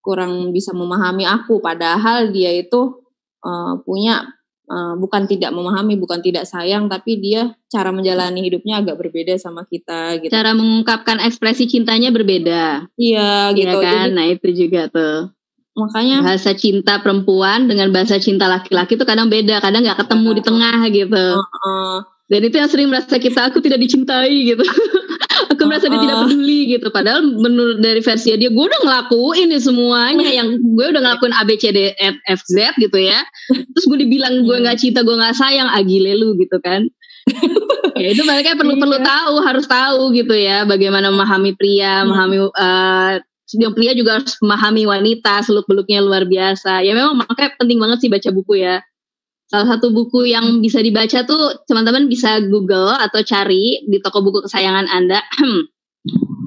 kurang bisa memahami aku, padahal dia itu eh, punya eh, bukan tidak memahami, bukan tidak sayang, tapi dia cara menjalani hidupnya agak berbeda sama kita gitu. Cara mengungkapkan ekspresi cintanya berbeda, Iya ya gitu. kan? Jadi Nah itu juga tuh makanya bahasa cinta perempuan dengan bahasa cinta laki-laki itu kadang beda, kadang nggak ketemu di tengah gitu. eh, Dan itu yang sering merasa kita aku tidak dicintai gitu. [LAUGHS] aku merasa dia tidak Oh. peduli gitu. Padahal menurut dari versi dia, gue udah ngelakuin ini semuanya. Yang gue udah ngelakuin A B C D E F Z gitu ya. Terus gue dibilang gue nggak cinta, gue nggak sayang, agile lu gitu kan. ya itu mereka perlu perlu Iya. tahu, harus tahu gitu ya. Bagaimana memahami pria, Hmm. memahami eh, yang pria juga harus memahami wanita, seluk beluknya luar biasa. Ya memang makanya penting banget sih baca buku ya. Salah satu buku yang bisa dibaca tuh teman-teman bisa Google atau cari di toko buku kesayangan Anda. [CLEARS THROAT]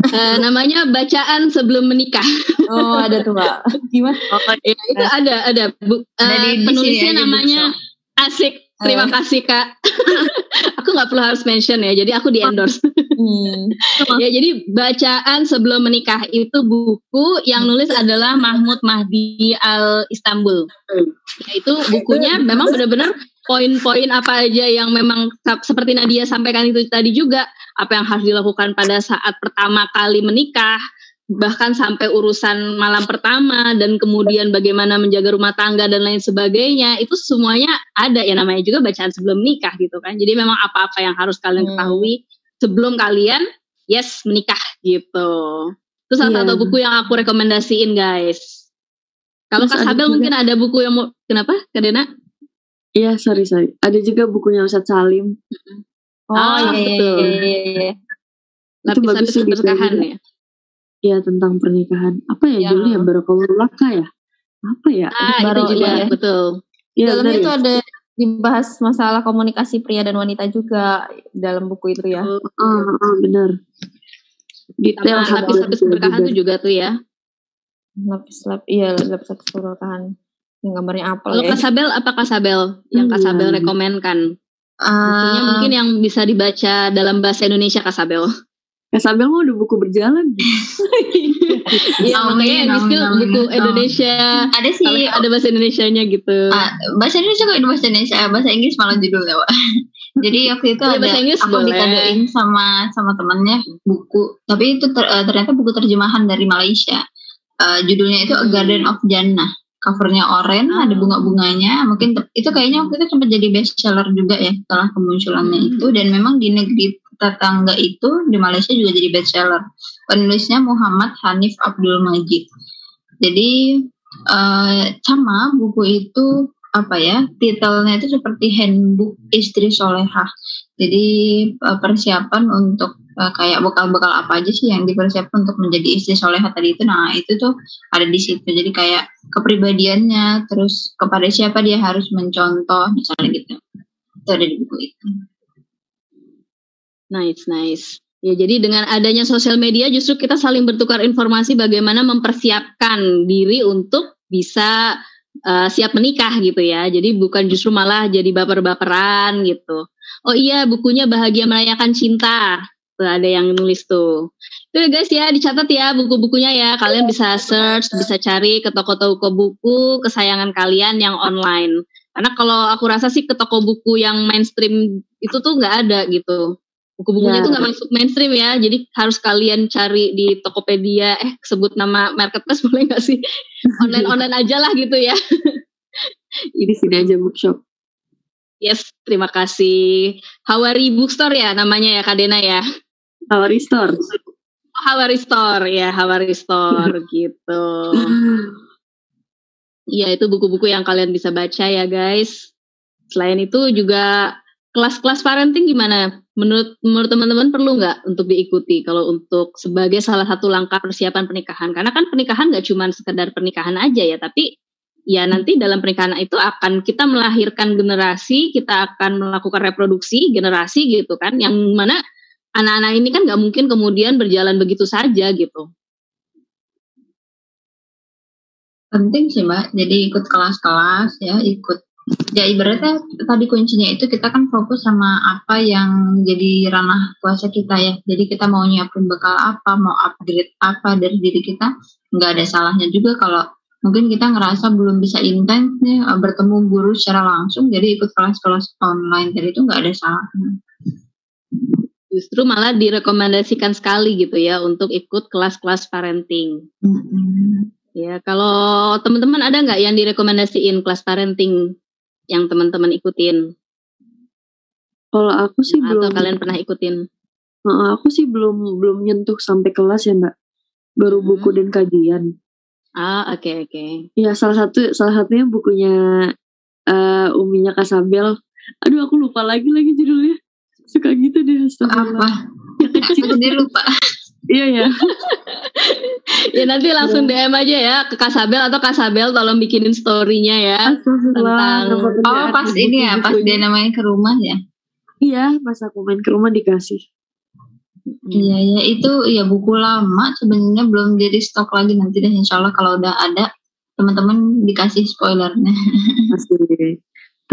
Eh, namanya bacaan sebelum menikah. oh ada tuh mbak. Gimana? Ya, itu ada ada Bu- Ada eh, di- di penulisnya namanya Asik. Terima kasih Kak. [LAUGHS] aku nggak perlu harus mention ya. Jadi aku di endorse. Hmm. [LAUGHS] ya jadi bacaan sebelum menikah itu buku yang nulis adalah Mahmud Mahdi Al Istanbul. Ya, itu bukunya memang benar-benar poin-poin apa aja yang memang seperti Nadia sampaikan itu tadi juga apa yang harus dilakukan pada saat pertama kali menikah bahkan sampai urusan malam pertama dan kemudian bagaimana menjaga rumah tangga dan lain sebagainya itu semuanya ada ya namanya juga bacaan sebelum nikah gitu kan jadi memang apa-apa yang harus kalian Hmm. ketahui sebelum kalian yes menikah gitu itu salah Iya. satu buku yang aku rekomendasiin guys kalau Kak Sabel mungkin ada buku yang mau kenapa Kak Dena? Iya, sorry, sorry. Ada juga bukunya Ustadz Salim. Oh Ah, iya, iya, betul. iya, iya, iya. Itu bagus Lapis-lapis sih di keberkahan Belanda. ya. Iya, tentang pernikahan. Apa ya Yang- judulnya? Barakalulaka ya? Apa ya? Ah, Baru- itu juga iya. betul. Iya, dalamnya benar itu ya? ada dibahas masalah komunikasi pria dan wanita juga dalam buku itu ya. Ah, ah, benar. Detail Sama lapis-lapis keberkahan tuh juga tuh ya. Lapis-lapis, iya lapis-lapis keberkahan. Yang gambarnya apel Kalau ya. Kak Sabel apa Kak Sabel yang Hmm. Sabel rekomenkan? Bukunya Eh, mungkin yang bisa dibaca dalam bahasa Indonesia Kak Kak Sabel mah udah buku berjalan. Iya, makanya yang di skill buku. Indonesia. ada sih ada bahasa Indonesianya gitu. Ah, bahasa Indonesia kok bahasa Indonesia bahasa Inggris malah judulnya Wak. [LAUGHS] jadi waktu itu ada bahasa Inggris aku boleh. dikadoin sama sama temannya buku tapi itu ter- eh, ternyata buku terjemahan dari Malaysia Eh, judulnya itu A Hmm. Garden of Jannah covernya oranye Ah. ada bunga-bunganya mungkin itu kayaknya waktu itu sempat jadi bestseller juga ya setelah kemunculannya Hmm. itu dan memang di negeri tetangga itu di Malaysia juga jadi bestseller. Penulisnya Muhammad Hanif Abdul Majid. Jadi eh, sama buku itu apa ya titelnya itu seperti handbook istri solehah. Jadi eh, persiapan untuk eh, kayak bekal-bekal apa aja sih yang dipersiapkan untuk menjadi istri solehah tadi itu. Nah itu tuh ada di situ. Jadi kayak kepribadiannya terus kepada siapa dia harus mencontoh misalnya gitu. Itu ada di buku itu Nice, nice. Ya, jadi dengan adanya sosial media justru kita saling bertukar informasi bagaimana mempersiapkan diri untuk bisa uh, siap menikah gitu ya. Jadi bukan justru malah jadi baper-baperan gitu. Oh iya, bukunya Bahagia Merayakan Cinta. Tuh ada yang nulis tuh. Tuh ya guys ya, dicatat ya buku-bukunya ya. Kalian bisa search, bisa cari ke toko-toko buku kesayangan kalian yang online. Karena kalau aku rasa sih ke toko buku yang mainstream itu tuh nggak ada gitu buku-bukunya Ya. itu nggak masuk mainstream ya jadi harus kalian cari di Tokopedia eh sebut nama marketplace [LAUGHS] boleh nggak sih online online aja lah gitu ya [LAUGHS] Di sini aja bookshop. Yes, terima kasih. Hawari Bookstore ya namanya ya Kak Dena ya. Hawari Store. Hawari Store ya, Hawari Store [LAUGHS] gitu. Iya, itu buku-buku yang kalian bisa baca ya, guys. Selain itu juga kelas-kelas parenting gimana? Menurut menurut teman-teman perlu nggak untuk diikuti kalau untuk sebagai salah satu langkah persiapan pernikahan? Karena kan pernikahan nggak cuma sekedar pernikahan aja ya, tapi ya nanti dalam pernikahan itu akan kita melahirkan generasi, kita akan melakukan reproduksi generasi gitu kan, yang mana anak-anak ini kan nggak mungkin kemudian berjalan begitu saja gitu. penting sih mbak jadi ikut kelas-kelas ya ikut ya ibaratnya tadi kuncinya itu kita kan fokus sama apa yang jadi ranah kuasa kita ya jadi kita mau nyiapin bekal apa mau upgrade apa dari diri kita nggak ada salahnya juga kalau mungkin kita ngerasa belum bisa intens nih eh, bertemu guru secara langsung jadi ikut kelas-kelas online jadi itu nggak ada salahnya justru malah direkomendasikan sekali gitu ya untuk ikut kelas-kelas parenting. Mm -hmm. Ya, kalau teman-teman ada nggak yang direkomendasiin kelas parenting yang teman-teman ikutin? Kalau aku sih Atau belum. kalian pernah ikutin? Uh, aku sih belum belum nyentuh sampai kelas ya mbak. Baru hmm. buku dan kajian. Ah oke okay, oke. Okay. Ya salah satu salah satunya bukunya uh, Uminya Kasabel. Aduh aku lupa lagi lagi judulnya. Suka gitu deh. Apa? Ya kecil dia lupa. Iya ya. [LAUGHS] ya nanti langsung DM aja ya ke Kasabel atau Kasabel tolong bikinin storynya ya tentang oh pas ini ya pas dia namanya ke rumah ya? Iya pas aku main ke rumah dikasih. Iya ya itu ya buku lama sebenarnya belum jadi stok lagi nanti deh insya Allah kalau udah ada teman-teman dikasih spoilernya. [LAUGHS] Pasti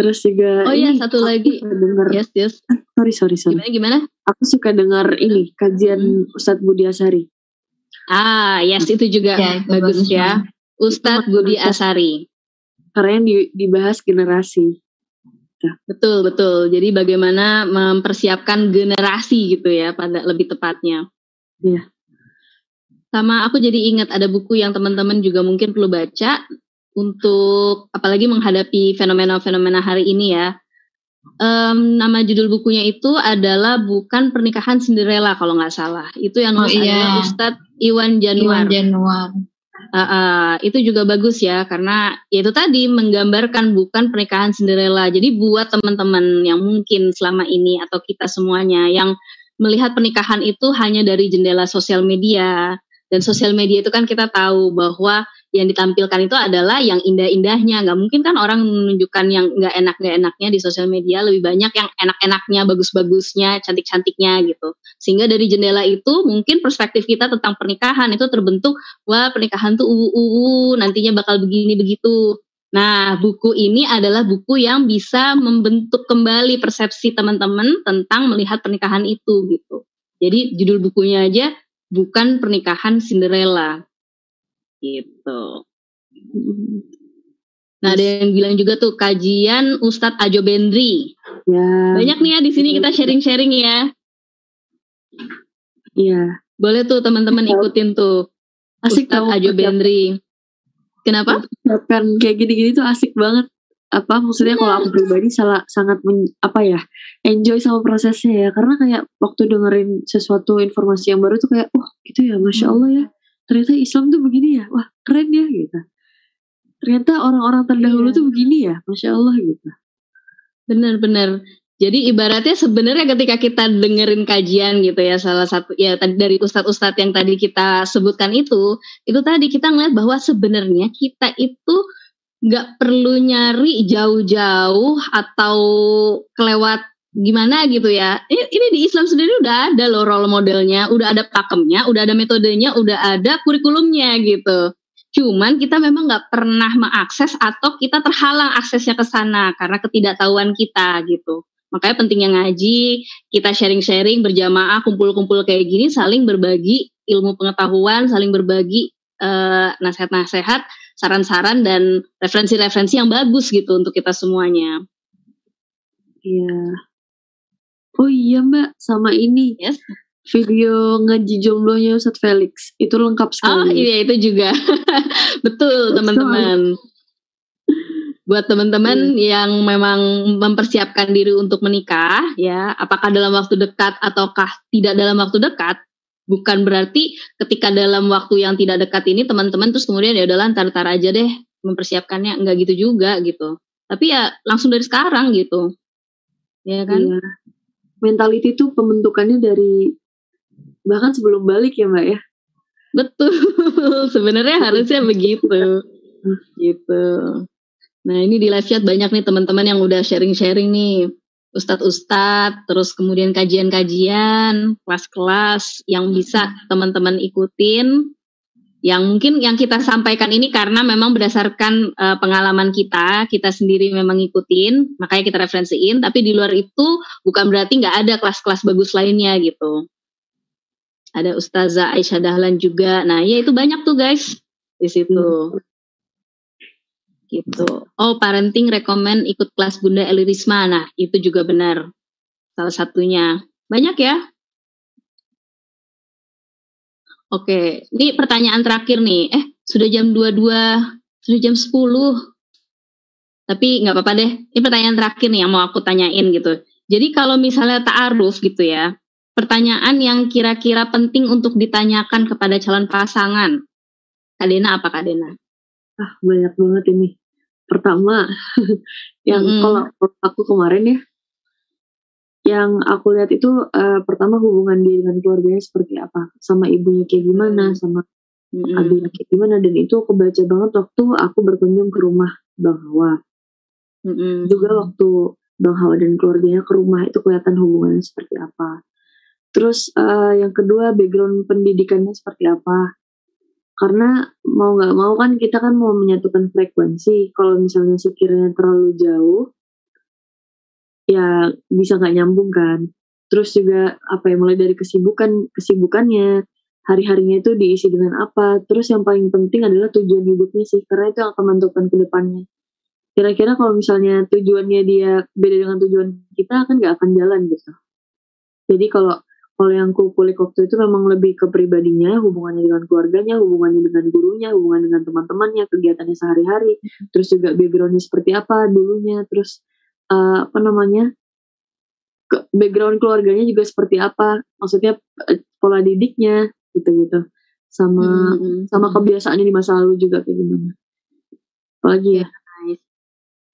Terus juga Oh iya satu lagi. denger, Yes yes. Sorry sorry sorry. Gimana gimana? Aku suka dengar ini Kajian hmm. Ustadz Budi Asari. Ah yes itu juga ya, itu bagus, bagus ya. Ustadz Budi Asari. Karena yang dibahas generasi. Nah. Betul betul. Jadi bagaimana mempersiapkan generasi gitu ya Pada lebih tepatnya. Iya. Sama aku jadi ingat ada buku yang teman-teman juga mungkin perlu baca untuk apalagi menghadapi fenomena-fenomena hari ini ya. Um, nama judul bukunya itu adalah bukan pernikahan Cinderella kalau nggak salah. Itu yang nulis oh, iya. Ustadz Iwan Januar. Iwan Januar. Uh, uh, itu juga bagus ya karena ya itu tadi menggambarkan bukan pernikahan Cinderella. Jadi buat teman-teman yang mungkin selama ini atau kita semuanya yang melihat pernikahan itu hanya dari jendela sosial media dan sosial media itu kan kita tahu bahwa yang ditampilkan itu adalah yang indah-indahnya. Nggak mungkin kan orang menunjukkan yang nggak enak nggak enaknya di sosial media. Lebih banyak yang enak-enaknya, bagus-bagusnya, cantik-cantiknya gitu. Sehingga dari jendela itu mungkin perspektif kita tentang pernikahan itu terbentuk, wah pernikahan tuh uu nantinya bakal begini begitu. Nah, buku ini adalah buku yang bisa membentuk kembali persepsi teman-teman tentang melihat pernikahan itu gitu. Jadi judul bukunya aja bukan pernikahan Cinderella gitu. Nah, ada yang bilang juga tuh kajian Ustadz Ajo Bendri. Ya. Banyak nih ya di sini kita sharing-sharing ya. Iya. Boleh tuh teman-teman ikutin tuh. Asik Ustadz Ajo Bendri. Kenapa? Kan kayak gini-gini tuh asik banget. Apa maksudnya kalau aku pribadi salah sangat men, apa ya enjoy sama prosesnya ya karena kayak waktu dengerin sesuatu informasi yang baru tuh kayak oh gitu ya masya Allah ya ternyata Islam tuh begini ya wah keren ya gitu. Ternyata orang-orang terdahulu iya. tuh begini ya masya Allah gitu. Benar-benar jadi ibaratnya sebenarnya ketika kita dengerin kajian gitu ya salah satu ya tadi dari ustadz-ustadz yang tadi kita sebutkan itu itu tadi kita ngeliat bahwa sebenarnya kita itu nggak perlu nyari jauh-jauh atau kelewat gimana gitu ya. Ini, ini di Islam sendiri udah ada loh role modelnya, udah ada pakemnya, udah ada metodenya, udah ada kurikulumnya gitu. Cuman kita memang nggak pernah mengakses atau kita terhalang aksesnya ke sana karena ketidaktahuan kita gitu. Makanya pentingnya ngaji, kita sharing-sharing berjamaah, kumpul-kumpul kayak gini, saling berbagi ilmu pengetahuan, saling berbagi uh, nasihat-nasihat, saran-saran dan referensi-referensi yang bagus gitu untuk kita semuanya. Iya, Oh iya mbak, sama ini. Yes. Video ngaji jomblonya Ustadz Felix. Itu lengkap sekali. Oh iya itu juga. [LAUGHS] Betul teman-teman. buat teman-teman yang memang mempersiapkan diri untuk menikah ya apakah dalam waktu dekat ataukah tidak dalam waktu dekat bukan berarti ketika dalam waktu yang tidak dekat ini teman-teman terus kemudian ya udahlah ntar-ntar aja deh mempersiapkannya enggak gitu juga gitu tapi ya langsung dari sekarang gitu ya kan Iya. Mentality itu pembentukannya dari bahkan sebelum balik ya mbak ya. betul. [LAUGHS] Sebenarnya harusnya begitu. Gitu. Nah ini di live chat banyak nih teman-teman yang udah sharing-sharing nih. Ustadz-ustadz terus kemudian kajian-kajian kelas-kelas yang bisa teman-teman ikutin yang mungkin yang kita sampaikan ini karena memang berdasarkan eh, pengalaman kita, kita sendiri memang ngikutin, makanya kita referensiin. Tapi di luar itu bukan berarti nggak ada kelas-kelas bagus lainnya gitu. Ada Ustazah Aisyah Dahlan juga. Nah, ya itu banyak tuh guys di situ. Gitu. Oh, parenting rekomend ikut kelas Bunda Eli Risma. Nah, itu juga benar. Salah satunya. Banyak ya? Oke, ini pertanyaan terakhir nih. Eh, sudah jam 22, sudah jam 10. Tapi nggak apa-apa deh. Ini pertanyaan terakhir nih yang mau aku tanyain gitu. Jadi kalau misalnya ta'aruf gitu ya, pertanyaan yang kira-kira penting untuk ditanyakan kepada calon pasangan. Kadena apa Kadena? Ah banyak banget ini. Pertama [LAUGHS] yang Mm-mm. kalau aku kemarin ya, yang aku lihat itu eh, pertama hubungan dia dengan keluarganya seperti apa, sama ibunya kayak gimana, sama Mm-mm. adiknya kayak gimana, dan itu aku baca banget waktu aku berkunjung ke rumah Bang Hawa. Mm-mm. juga waktu Bang Hawa dan keluarganya ke rumah itu kelihatan hubungannya seperti apa. Terus eh, yang kedua background pendidikannya seperti apa. Karena mau nggak mau kan kita kan mau menyatukan frekuensi. Kalau misalnya sekiranya terlalu jauh, ya bisa nggak nyambung kan. Terus juga apa ya mulai dari kesibukan kesibukannya, hari-harinya itu diisi dengan apa. Terus yang paling penting adalah tujuan hidupnya sih, karena itu yang akan menentukan ke depannya kira-kira kalau misalnya tujuannya dia beda dengan tujuan kita kan nggak akan jalan gitu. Jadi kalau kalau yang aku kulik waktu itu memang lebih ke pribadinya, hubungannya dengan keluarganya, hubungannya dengan gurunya, hubungan dengan teman-temannya, kegiatannya sehari-hari, terus juga backgroundnya seperti apa dulunya, terus eh, apa namanya ke- background keluarganya juga seperti apa, maksudnya eh, pola didiknya gitu-gitu, sama Mm-mm. sama kebiasaannya di masa lalu juga kayak gimana. Apalagi ya, Nice.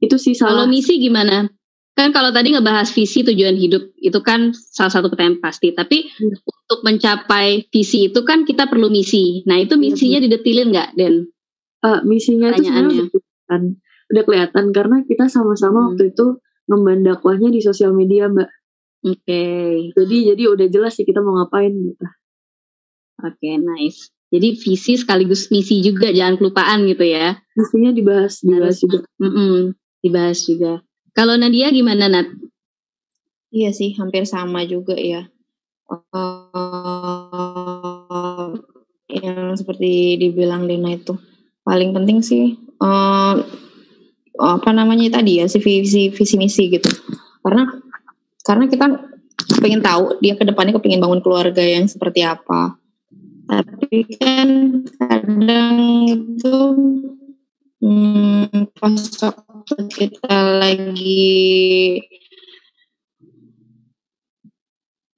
itu sih Kalau salah misi gimana? Kan kalau tadi ngebahas visi tujuan hidup itu kan salah satu pertanyaan pasti. Tapi Hmm. untuk mencapai visi itu kan kita perlu misi. Nah itu misinya didetilin nggak, Den? Eh, misinya itu sebenarnya udah kelihatan, udah kelihatan karena kita sama-sama Hmm. waktu itu ngemban dakwahnya di sosial media mbak. Oke, Jadi jadi udah jelas sih kita mau ngapain gitu. oke, nice. Jadi visi sekaligus misi juga, jangan kelupaan gitu ya. Misinya dibahas, dibahas Harus. juga. Mm-mm, dibahas juga. Kalau Nadia gimana Nat? Iya sih, hampir sama juga ya. Eh, yang seperti dibilang Dena itu paling penting sih eh, apa namanya tadi ya si visi visi misi gitu. Karena karena kita pengen tahu dia ke depannya kepingin bangun keluarga yang seperti apa. Tapi kan kadang itu hmm, pas waktu kita lagi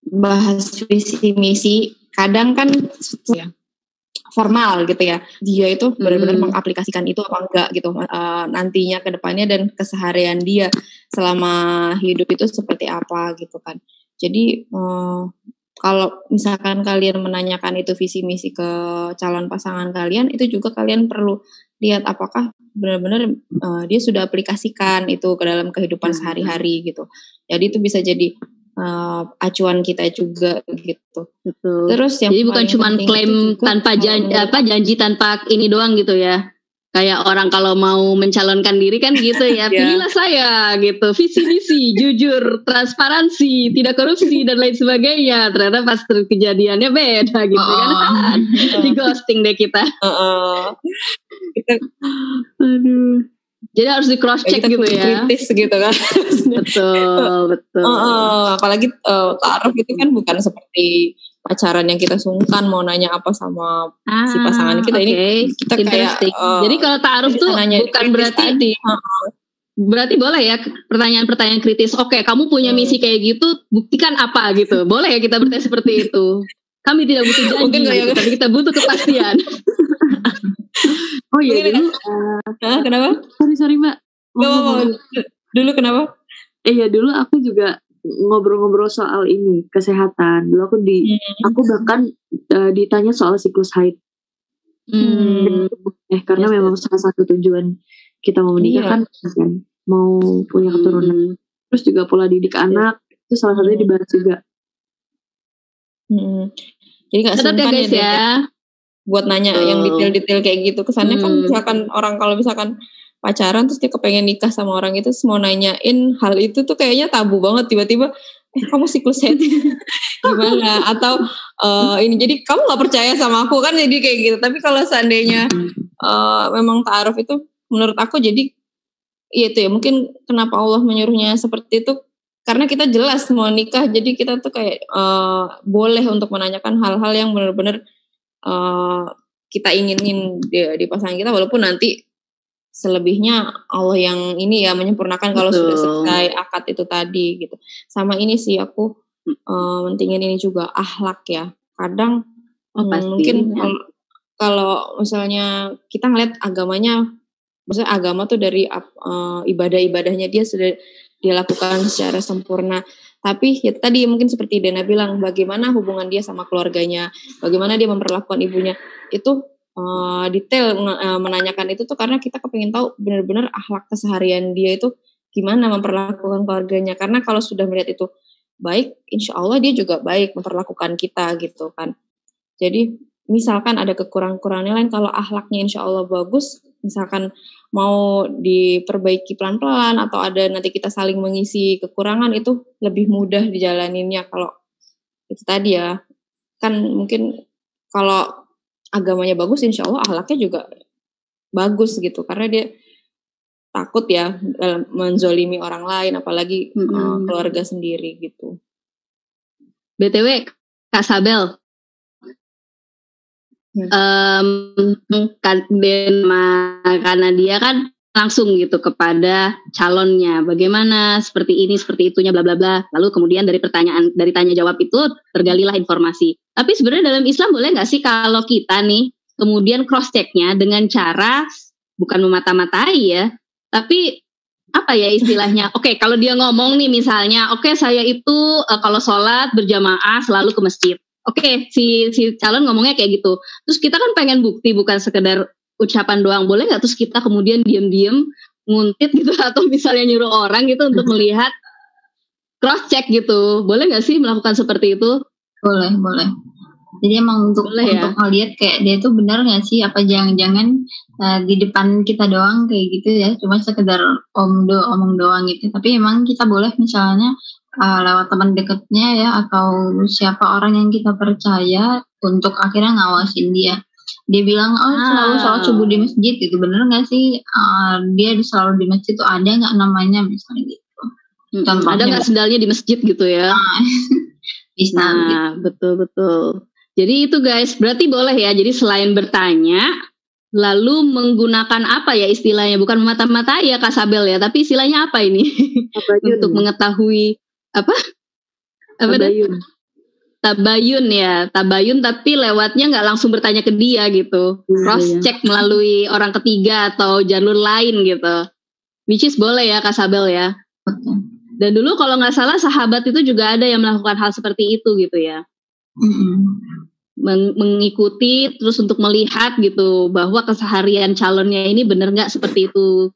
bahas visi misi kadang kan ya, formal gitu ya dia itu benar-benar Hmm. mengaplikasikan itu apa enggak gitu eh, nantinya ke depannya dan keseharian dia selama hidup itu seperti apa gitu kan jadi eh, kalau misalkan kalian menanyakan itu visi misi ke calon pasangan kalian itu juga kalian perlu lihat apakah benar-benar eh, dia sudah aplikasikan itu ke dalam kehidupan Hmm. sehari-hari gitu jadi itu bisa jadi eh, acuan kita juga gitu Betul. terus yang Jadi bukan cuma klaim juga tanpa janji, apa janji tanpa ini doang gitu ya. Kayak orang kalau mau mencalonkan diri kan gitu ya. [LAUGHS] Ya. Pilihlah saya gitu. Visi misi, jujur, transparansi, tidak korupsi dan lain sebagainya. Ternyata pas kejadiannya beda gitu kan. Oh. [LAUGHS] Di ghosting deh kita. Kita, Aduh. Jadi harus di cross check gitu ya. kritis gitu kan [LAUGHS] Betul, betul. Heeh, apalagi eh, taaruf itu kan bukan seperti pacaran yang kita sungkan mau nanya apa sama Ah, si pasangan kita ini oke. kita kayak eh, Jadi kalau bisa tuh nanya bukan berarti tadi. Heeh. berarti boleh ya pertanyaan-pertanyaan kritis. Oke, kamu punya misi kayak gitu, buktikan apa gitu. Boleh ya kita bertanya seperti itu. Kami tidak butuh janji, Mungkin ya? gitu, tapi kita butuh kepastian. [LAUGHS] [LAUGHS] Oh iya dulu. Hah, kenapa? Sorry sorry mbak. Gak apa-apa. Dulu kenapa? Eh ya dulu aku juga ngobrol-ngobrol soal ini kesehatan. Dulu aku di aku bahkan eh, ditanya soal siklus haid. Hmm. Eh karena Yes, memang salah satu tujuan kita mau menikah Iya. kan kan mau punya keturunan. Terus juga pola didik anak itu salah satunya Hmm. dibahas juga. Hmm. Jadi gak Tetap ya sungkan guys Dek, ya. Buat nanya Betul. yang detail-detail kayak gitu. Kesannya kan Hmm. misalkan orang kalau misalkan pacaran terus dia kepengen nikah sama orang itu terus mau nanyain hal itu tuh kayaknya tabu banget tiba-tiba eh kamu siklus haid [LAUGHS] gimana atau eh, ini jadi kamu nggak percaya sama aku kan jadi kayak gitu tapi kalau seandainya eh, memang taaruf itu menurut aku jadi iya itu ya mungkin kenapa Allah menyuruhnya seperti itu karena kita jelas mau nikah jadi kita tuh kayak eh, boleh untuk menanyakan hal-hal yang benar-benar eh, kita inginin di, di pasangan kita walaupun nanti selebihnya Allah yang ini ya menyempurnakan kalau sudah selesai akad itu tadi gitu. Sama ini sih aku mentingin ini juga ahlak ya. Kadang Oh, Hmm, mungkin kalau, kalau misalnya kita ngeliat agamanya, maksudnya agama tuh dari eh, ibadah-ibadahnya dia sudah dia lakukan secara sempurna. Tapi ya tadi mungkin seperti Dena bilang, bagaimana hubungan dia sama keluarganya, bagaimana dia memperlakukan ibunya, itu eh, detail eh, menanyakan itu tuh karena kita kepingin tahu benar-benar akhlak keseharian dia itu gimana memperlakukan keluarganya. Karena kalau sudah melihat itu baik, insya Allah dia juga baik memperlakukan kita gitu kan. Jadi misalkan ada kekurangan-kekurangan lain, kalau akhlaknya insya Allah bagus, misalkan mau diperbaiki pelan-pelan atau ada nanti kita saling mengisi kekurangan itu lebih mudah dijalaninnya kalau itu tadi ya. Kan mungkin kalau agamanya bagus, insya Allah akhlaknya juga bagus gitu karena dia takut ya dalam menzolimi orang lain apalagi Mm-mm. eh, keluarga sendiri gitu. BTW, Kak Sabel. Hmm. Sama karena dia kan langsung gitu kepada calonnya. Bagaimana? Seperti ini seperti itunya bla bla bla. Lalu kemudian dari pertanyaan dari tanya jawab itu tergalilah informasi. Tapi sebenarnya dalam Islam boleh nggak sih kalau kita nih kemudian cross checknya dengan cara bukan memata-matai ya tapi apa ya istilahnya? [LAUGHS] Oke kalau dia ngomong nih misalnya oke saya itu eh, kalau sholat berjamaah selalu ke masjid oke si si calon ngomongnya kayak gitu. Terus kita kan pengen bukti bukan sekedar ucapan doang. Boleh nggak terus kita kemudian diem-diem nguntit gitu [LAUGHS] atau misalnya nyuruh orang gitu untuk [LAUGHS] melihat cross check gitu. Boleh nggak sih melakukan seperti itu? Boleh boleh. Jadi emang untuk Boleh ya? untuk ngeliat kayak dia tuh benar nggak sih? Apa jangan-jangan eh, di depan kita doang kayak gitu ya? Cuma sekedar om do omong doang gitu. Tapi emang kita boleh misalnya eh, lewat teman dekatnya ya atau siapa orang yang kita percaya untuk akhirnya ngawasin dia dia bilang oh selalu Ah. sholat subuh di masjid gitu bener nggak sih Eh, dia selalu di masjid tuh ada nggak namanya misalnya gitu Contohnya. ada nggak sendalnya di masjid gitu ya [LAUGHS] bisa gitu. Nah, betul betul. Jadi itu guys, berarti boleh ya. Jadi selain bertanya, lalu menggunakan apa ya istilahnya? Bukan mata-mata ya Kak Sabel ya, tapi istilahnya apa ini? Tabayun. [LAUGHS] Untuk mengetahui apa? Apa dah? Tabayun. Tabayun ya, tabayun tapi lewatnya nggak langsung bertanya ke dia gitu. Iya, Cross iya. check melalui orang ketiga atau jalur lain gitu. Which is boleh ya Kak Sabel ya. Dan dulu kalau nggak salah sahabat itu juga ada yang melakukan hal seperti itu gitu ya. Mm-mm. meng- mengikuti terus untuk melihat gitu bahwa keseharian calonnya ini benar nggak seperti itu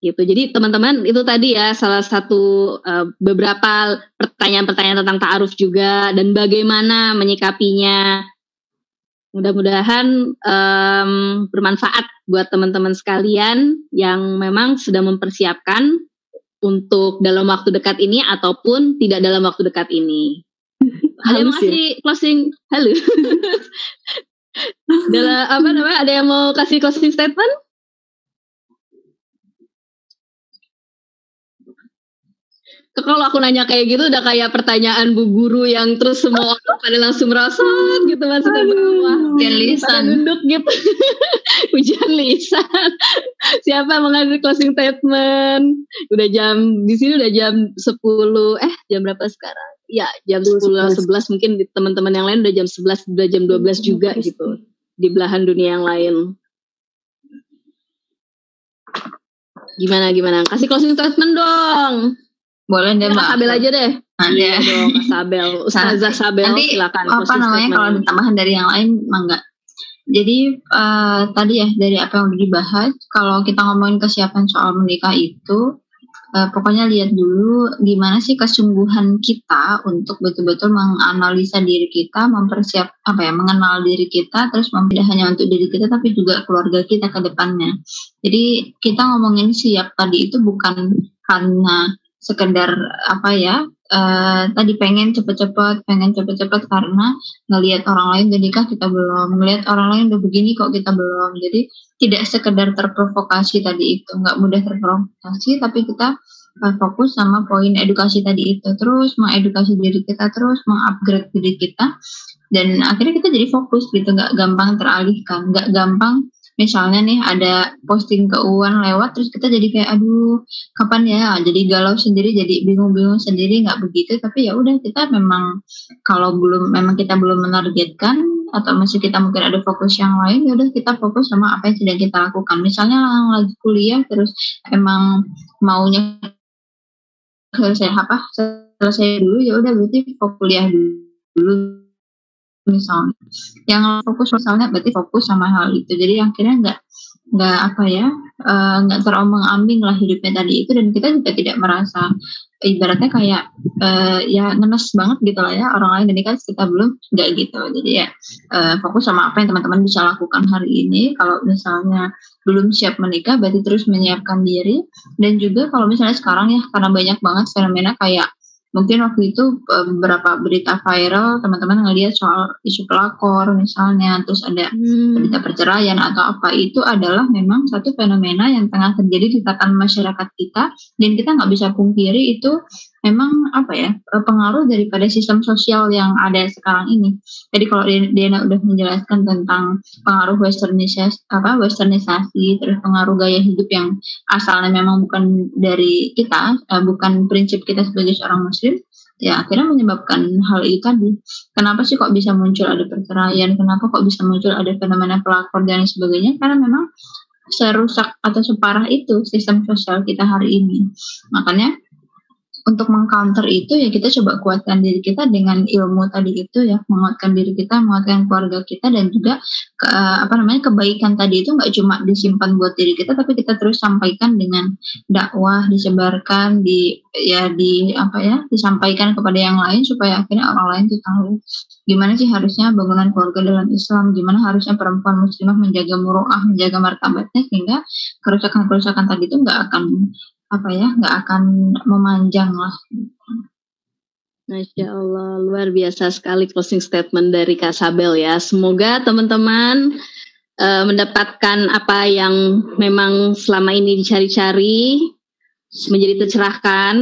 gitu. Jadi teman-teman itu tadi ya salah satu eh, beberapa pertanyaan-pertanyaan tentang ta'aruf juga dan bagaimana menyikapinya. Mudah-mudahan em, bermanfaat buat teman-teman sekalian yang memang sedang mempersiapkan untuk dalam waktu dekat ini ataupun tidak dalam waktu dekat ini. [LAUGHS] Ada yang mau Halus ya? kasih closing? Halo. [LAUGHS] Dalam apa namanya ada yang mau kasih closing statement kalau aku nanya kayak gitu udah kayak pertanyaan bu guru yang terus semua [LAUGHS] orang pada langsung merosot gitu masuk ke bawah pada lisan. nunduk gitu [LAUGHS] Hujan lisan. Siapa mengambil closing statement? Udah jam di sini udah jam 10. Eh, jam berapa sekarang? Ya, jam 10 11, 11 mungkin teman-teman yang lain udah jam 11, udah jam 12 juga gitu. Di belahan dunia yang lain. Gimana gimana? Kasih closing statement dong. Boleh deh, Ya, Mbak. Sabel aja deh. Ada. Iya dong, Kak Sabel. Ustazah Sabel Nanti silakan. apa namanya kalau ada tambahan dari yang lain mangga. Jadi eh, tadi ya dari apa yang udah dibahas, kalau kita ngomongin kesiapan soal menikah itu, eh, pokoknya lihat dulu gimana sih kesungguhan kita untuk betul-betul menganalisa diri kita, mempersiap apa ya, mengenal diri kita, terus tidak hanya untuk diri kita tapi juga keluarga kita ke depannya. Jadi kita ngomongin siap tadi itu bukan karena sekedar apa ya eh, tadi pengen cepet-cepet pengen cepet-cepet karena ngelihat orang lain udah nikah kita belum? Ngelihat orang lain udah begini kok kita belum? Jadi tidak sekedar terprovokasi tadi itu nggak mudah terprovokasi tapi kita eh, fokus sama poin edukasi tadi itu. Terus mengedukasi diri kita terus mengupgrade diri kita dan akhirnya kita jadi fokus gitu nggak gampang teralihkan nggak gampang misalnya nih ada posting keuangan lewat terus kita jadi kayak aduh kapan ya? Jadi galau sendiri jadi bingung-bingung sendiri nggak begitu. Tapi ya udah kita memang kalau belum memang kita belum menargetkan atau masih kita mungkin ada fokus yang lain ya udah kita fokus sama apa yang sedang kita lakukan. Misalnya lagi kuliah terus emang maunya selesai apa selesai dulu ya udah berarti fokus kuliah dulu misalnya yang fokus misalnya berarti fokus sama hal itu. Jadi akhirnya nggak nggak apa ya eh, nggak terombang ambing lah hidupnya tadi itu. Dan kita juga tidak merasa ibaratnya kayak eh, ya ngenes banget gitu lah ya orang lain. Ini kan kita belum nggak gitu. Jadi ya eh, fokus sama apa yang teman-teman bisa lakukan hari ini. Kalau misalnya belum siap menikah berarti terus menyiapkan diri. Dan juga kalau misalnya sekarang ya karena banyak banget fenomena kayak mungkin waktu itu eh, beberapa berita viral teman-teman ngelihat soal isu pelakor misalnya terus ada Hmm. berita perceraian atau apa itu adalah memang satu fenomena yang tengah terjadi di tatanan masyarakat kita dan kita nggak bisa pungkiri itu memang apa ya eh, pengaruh daripada sistem sosial yang ada sekarang ini. Jadi kalau Diana udah menjelaskan tentang pengaruh westernisasi apa westernisasi terus pengaruh gaya hidup yang asalnya memang bukan dari kita eh, bukan prinsip kita sebagai seorang muslim ya akhirnya menyebabkan hal itu tadi. Kenapa sih kok bisa muncul ada perceraian? Kenapa kok bisa muncul ada fenomena pelakor dan sebagainya? Karena memang serusak atau separah itu sistem sosial kita hari ini. Makanya untuk mengcounter itu ya kita coba kuatkan diri kita dengan ilmu tadi itu ya. Menguatkan diri kita menguatkan keluarga kita dan juga ke, apa namanya kebaikan tadi itu nggak cuma disimpan buat diri kita tapi kita terus sampaikan dengan dakwah disebarkan di ya di apa ya disampaikan kepada yang lain supaya akhirnya orang lain tuh tahu gimana sih harusnya bangunan keluarga dalam Islam gimana harusnya perempuan muslimah menjaga muruah menjaga martabatnya sehingga kerusakan-kerusakan tadi itu nggak akan apa ya nggak akan memanjang lah Masya Allah, luar biasa sekali closing statement dari Kak Sabel ya. Semoga teman-teman eh, mendapatkan apa yang memang selama ini dicari-cari, menjadi tercerahkan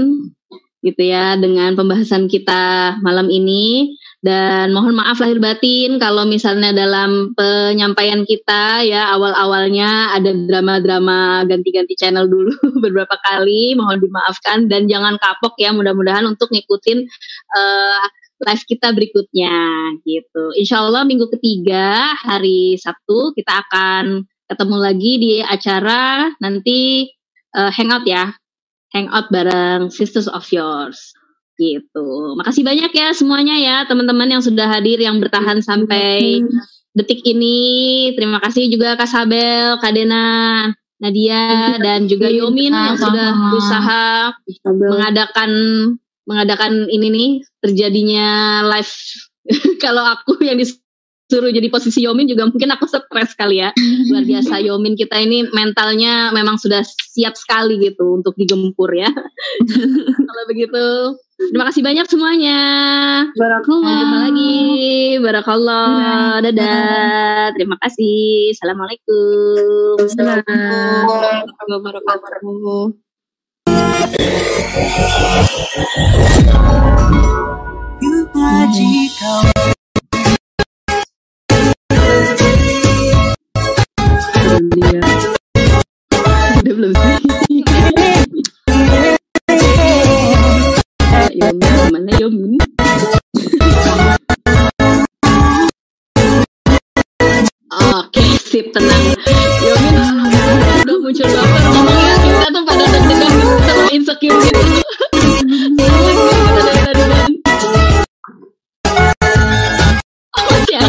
gitu ya dengan pembahasan kita malam ini. Dan mohon maaf lahir batin kalau misalnya dalam penyampaian kita ya awal-awalnya ada drama-drama ganti-ganti channel dulu [LAUGHS] beberapa kali, mohon dimaafkan. Dan jangan kapok ya mudah-mudahan untuk ngikutin eh, live kita berikutnya gitu. Insya Allah minggu ketiga hari Sabtu kita akan ketemu lagi di acara nanti eh, hangout ya, hangout bareng Sisters of Yours gitu. Makasih banyak ya semuanya ya teman-teman yang sudah hadir yang bertahan sampai detik ini. Terima kasih juga Kak Sabel, Kak Dena, Nadia dan juga Yomin yang sudah berusaha mengadakan mengadakan ini nih terjadinya live. [LAUGHS] Kalau aku yang disuruh jadi posisi Yomin juga mungkin aku stres kali ya. Luar biasa Yomin kita ini mentalnya memang sudah siap sekali gitu untuk digempur ya. [LAUGHS] Kalau begitu terima kasih banyak semuanya. Barakallah. Sampai jumpa lagi. Barakallah. Dadah. Terima kasih. Assalamualaikum. Yuta jika Amalia. Udah belum sih? Yomin, mana Yomin? Oke, sip tenang. Yomin, udah muncul baper ngomongnya kita tuh pada deg-degan sama insecure gitu. Ada. [LAUGHS] ya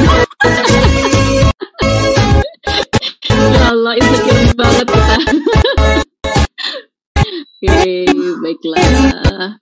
Allah, kita. Oke, baiklah.